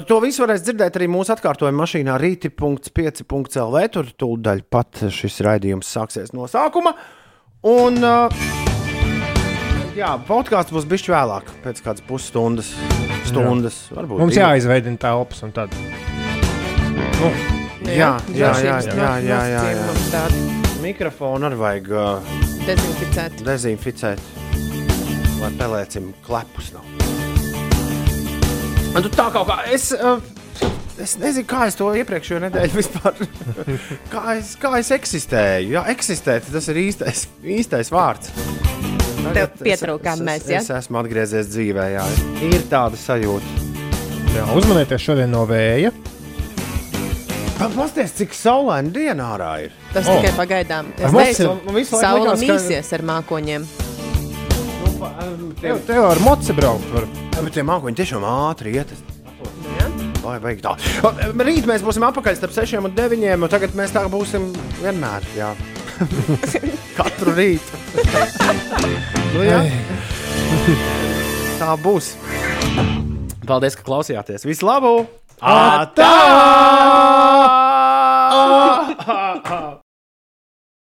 To visu varēs dzirdēt arī mūsu atkārtojuma mašīnā rīti.5.lv. Tur tūdaļ pat šis raidījums sāksies no sākuma. Un, jā, podkāsts būs bijis vēlāk, pēc kādas pusstundas. Stundas, varbūt. Mums divi. jāizveidina telpas un tad. Nu, Jā, jā, jā, jā, jā, jā, jā. nosacījumi tādi. Mikrofonu arī vajag uh, Dezinficēt. dezinficēt, lai pelēcim klepus nav. Un tu tā kaut kā, es, uh, es nezinu, kā es to iepriekšējo nedēļu vispār, kā es, kā es eksistēju. Jā, eksistēt, tas ir īstais, īstais vārds. Tev es- pietrūkām es- mēs, es, ja? es esmu atgriezies dzīvē, jā, ir tāda sajūta. jā, uzmanieties šodien no vēja. Pasties, cik saulaina diena ārā ir. Tas O. tikai pagaidām. Es teicu, saule likās, ka- mīsies ar mākoņiem. Tev, tev ar moci braukt var. Jā, bet tie mākoņi tiešām ātri iet. Vai vajag tā? Rīt mēs būsim apakaļ starp 6 un 9. Un tagad mēs tā būsim vienmēr. Jā. Katru rītu. nu, jā. tā būs. Paldies, ka klausījāties. Visu labu! Atā!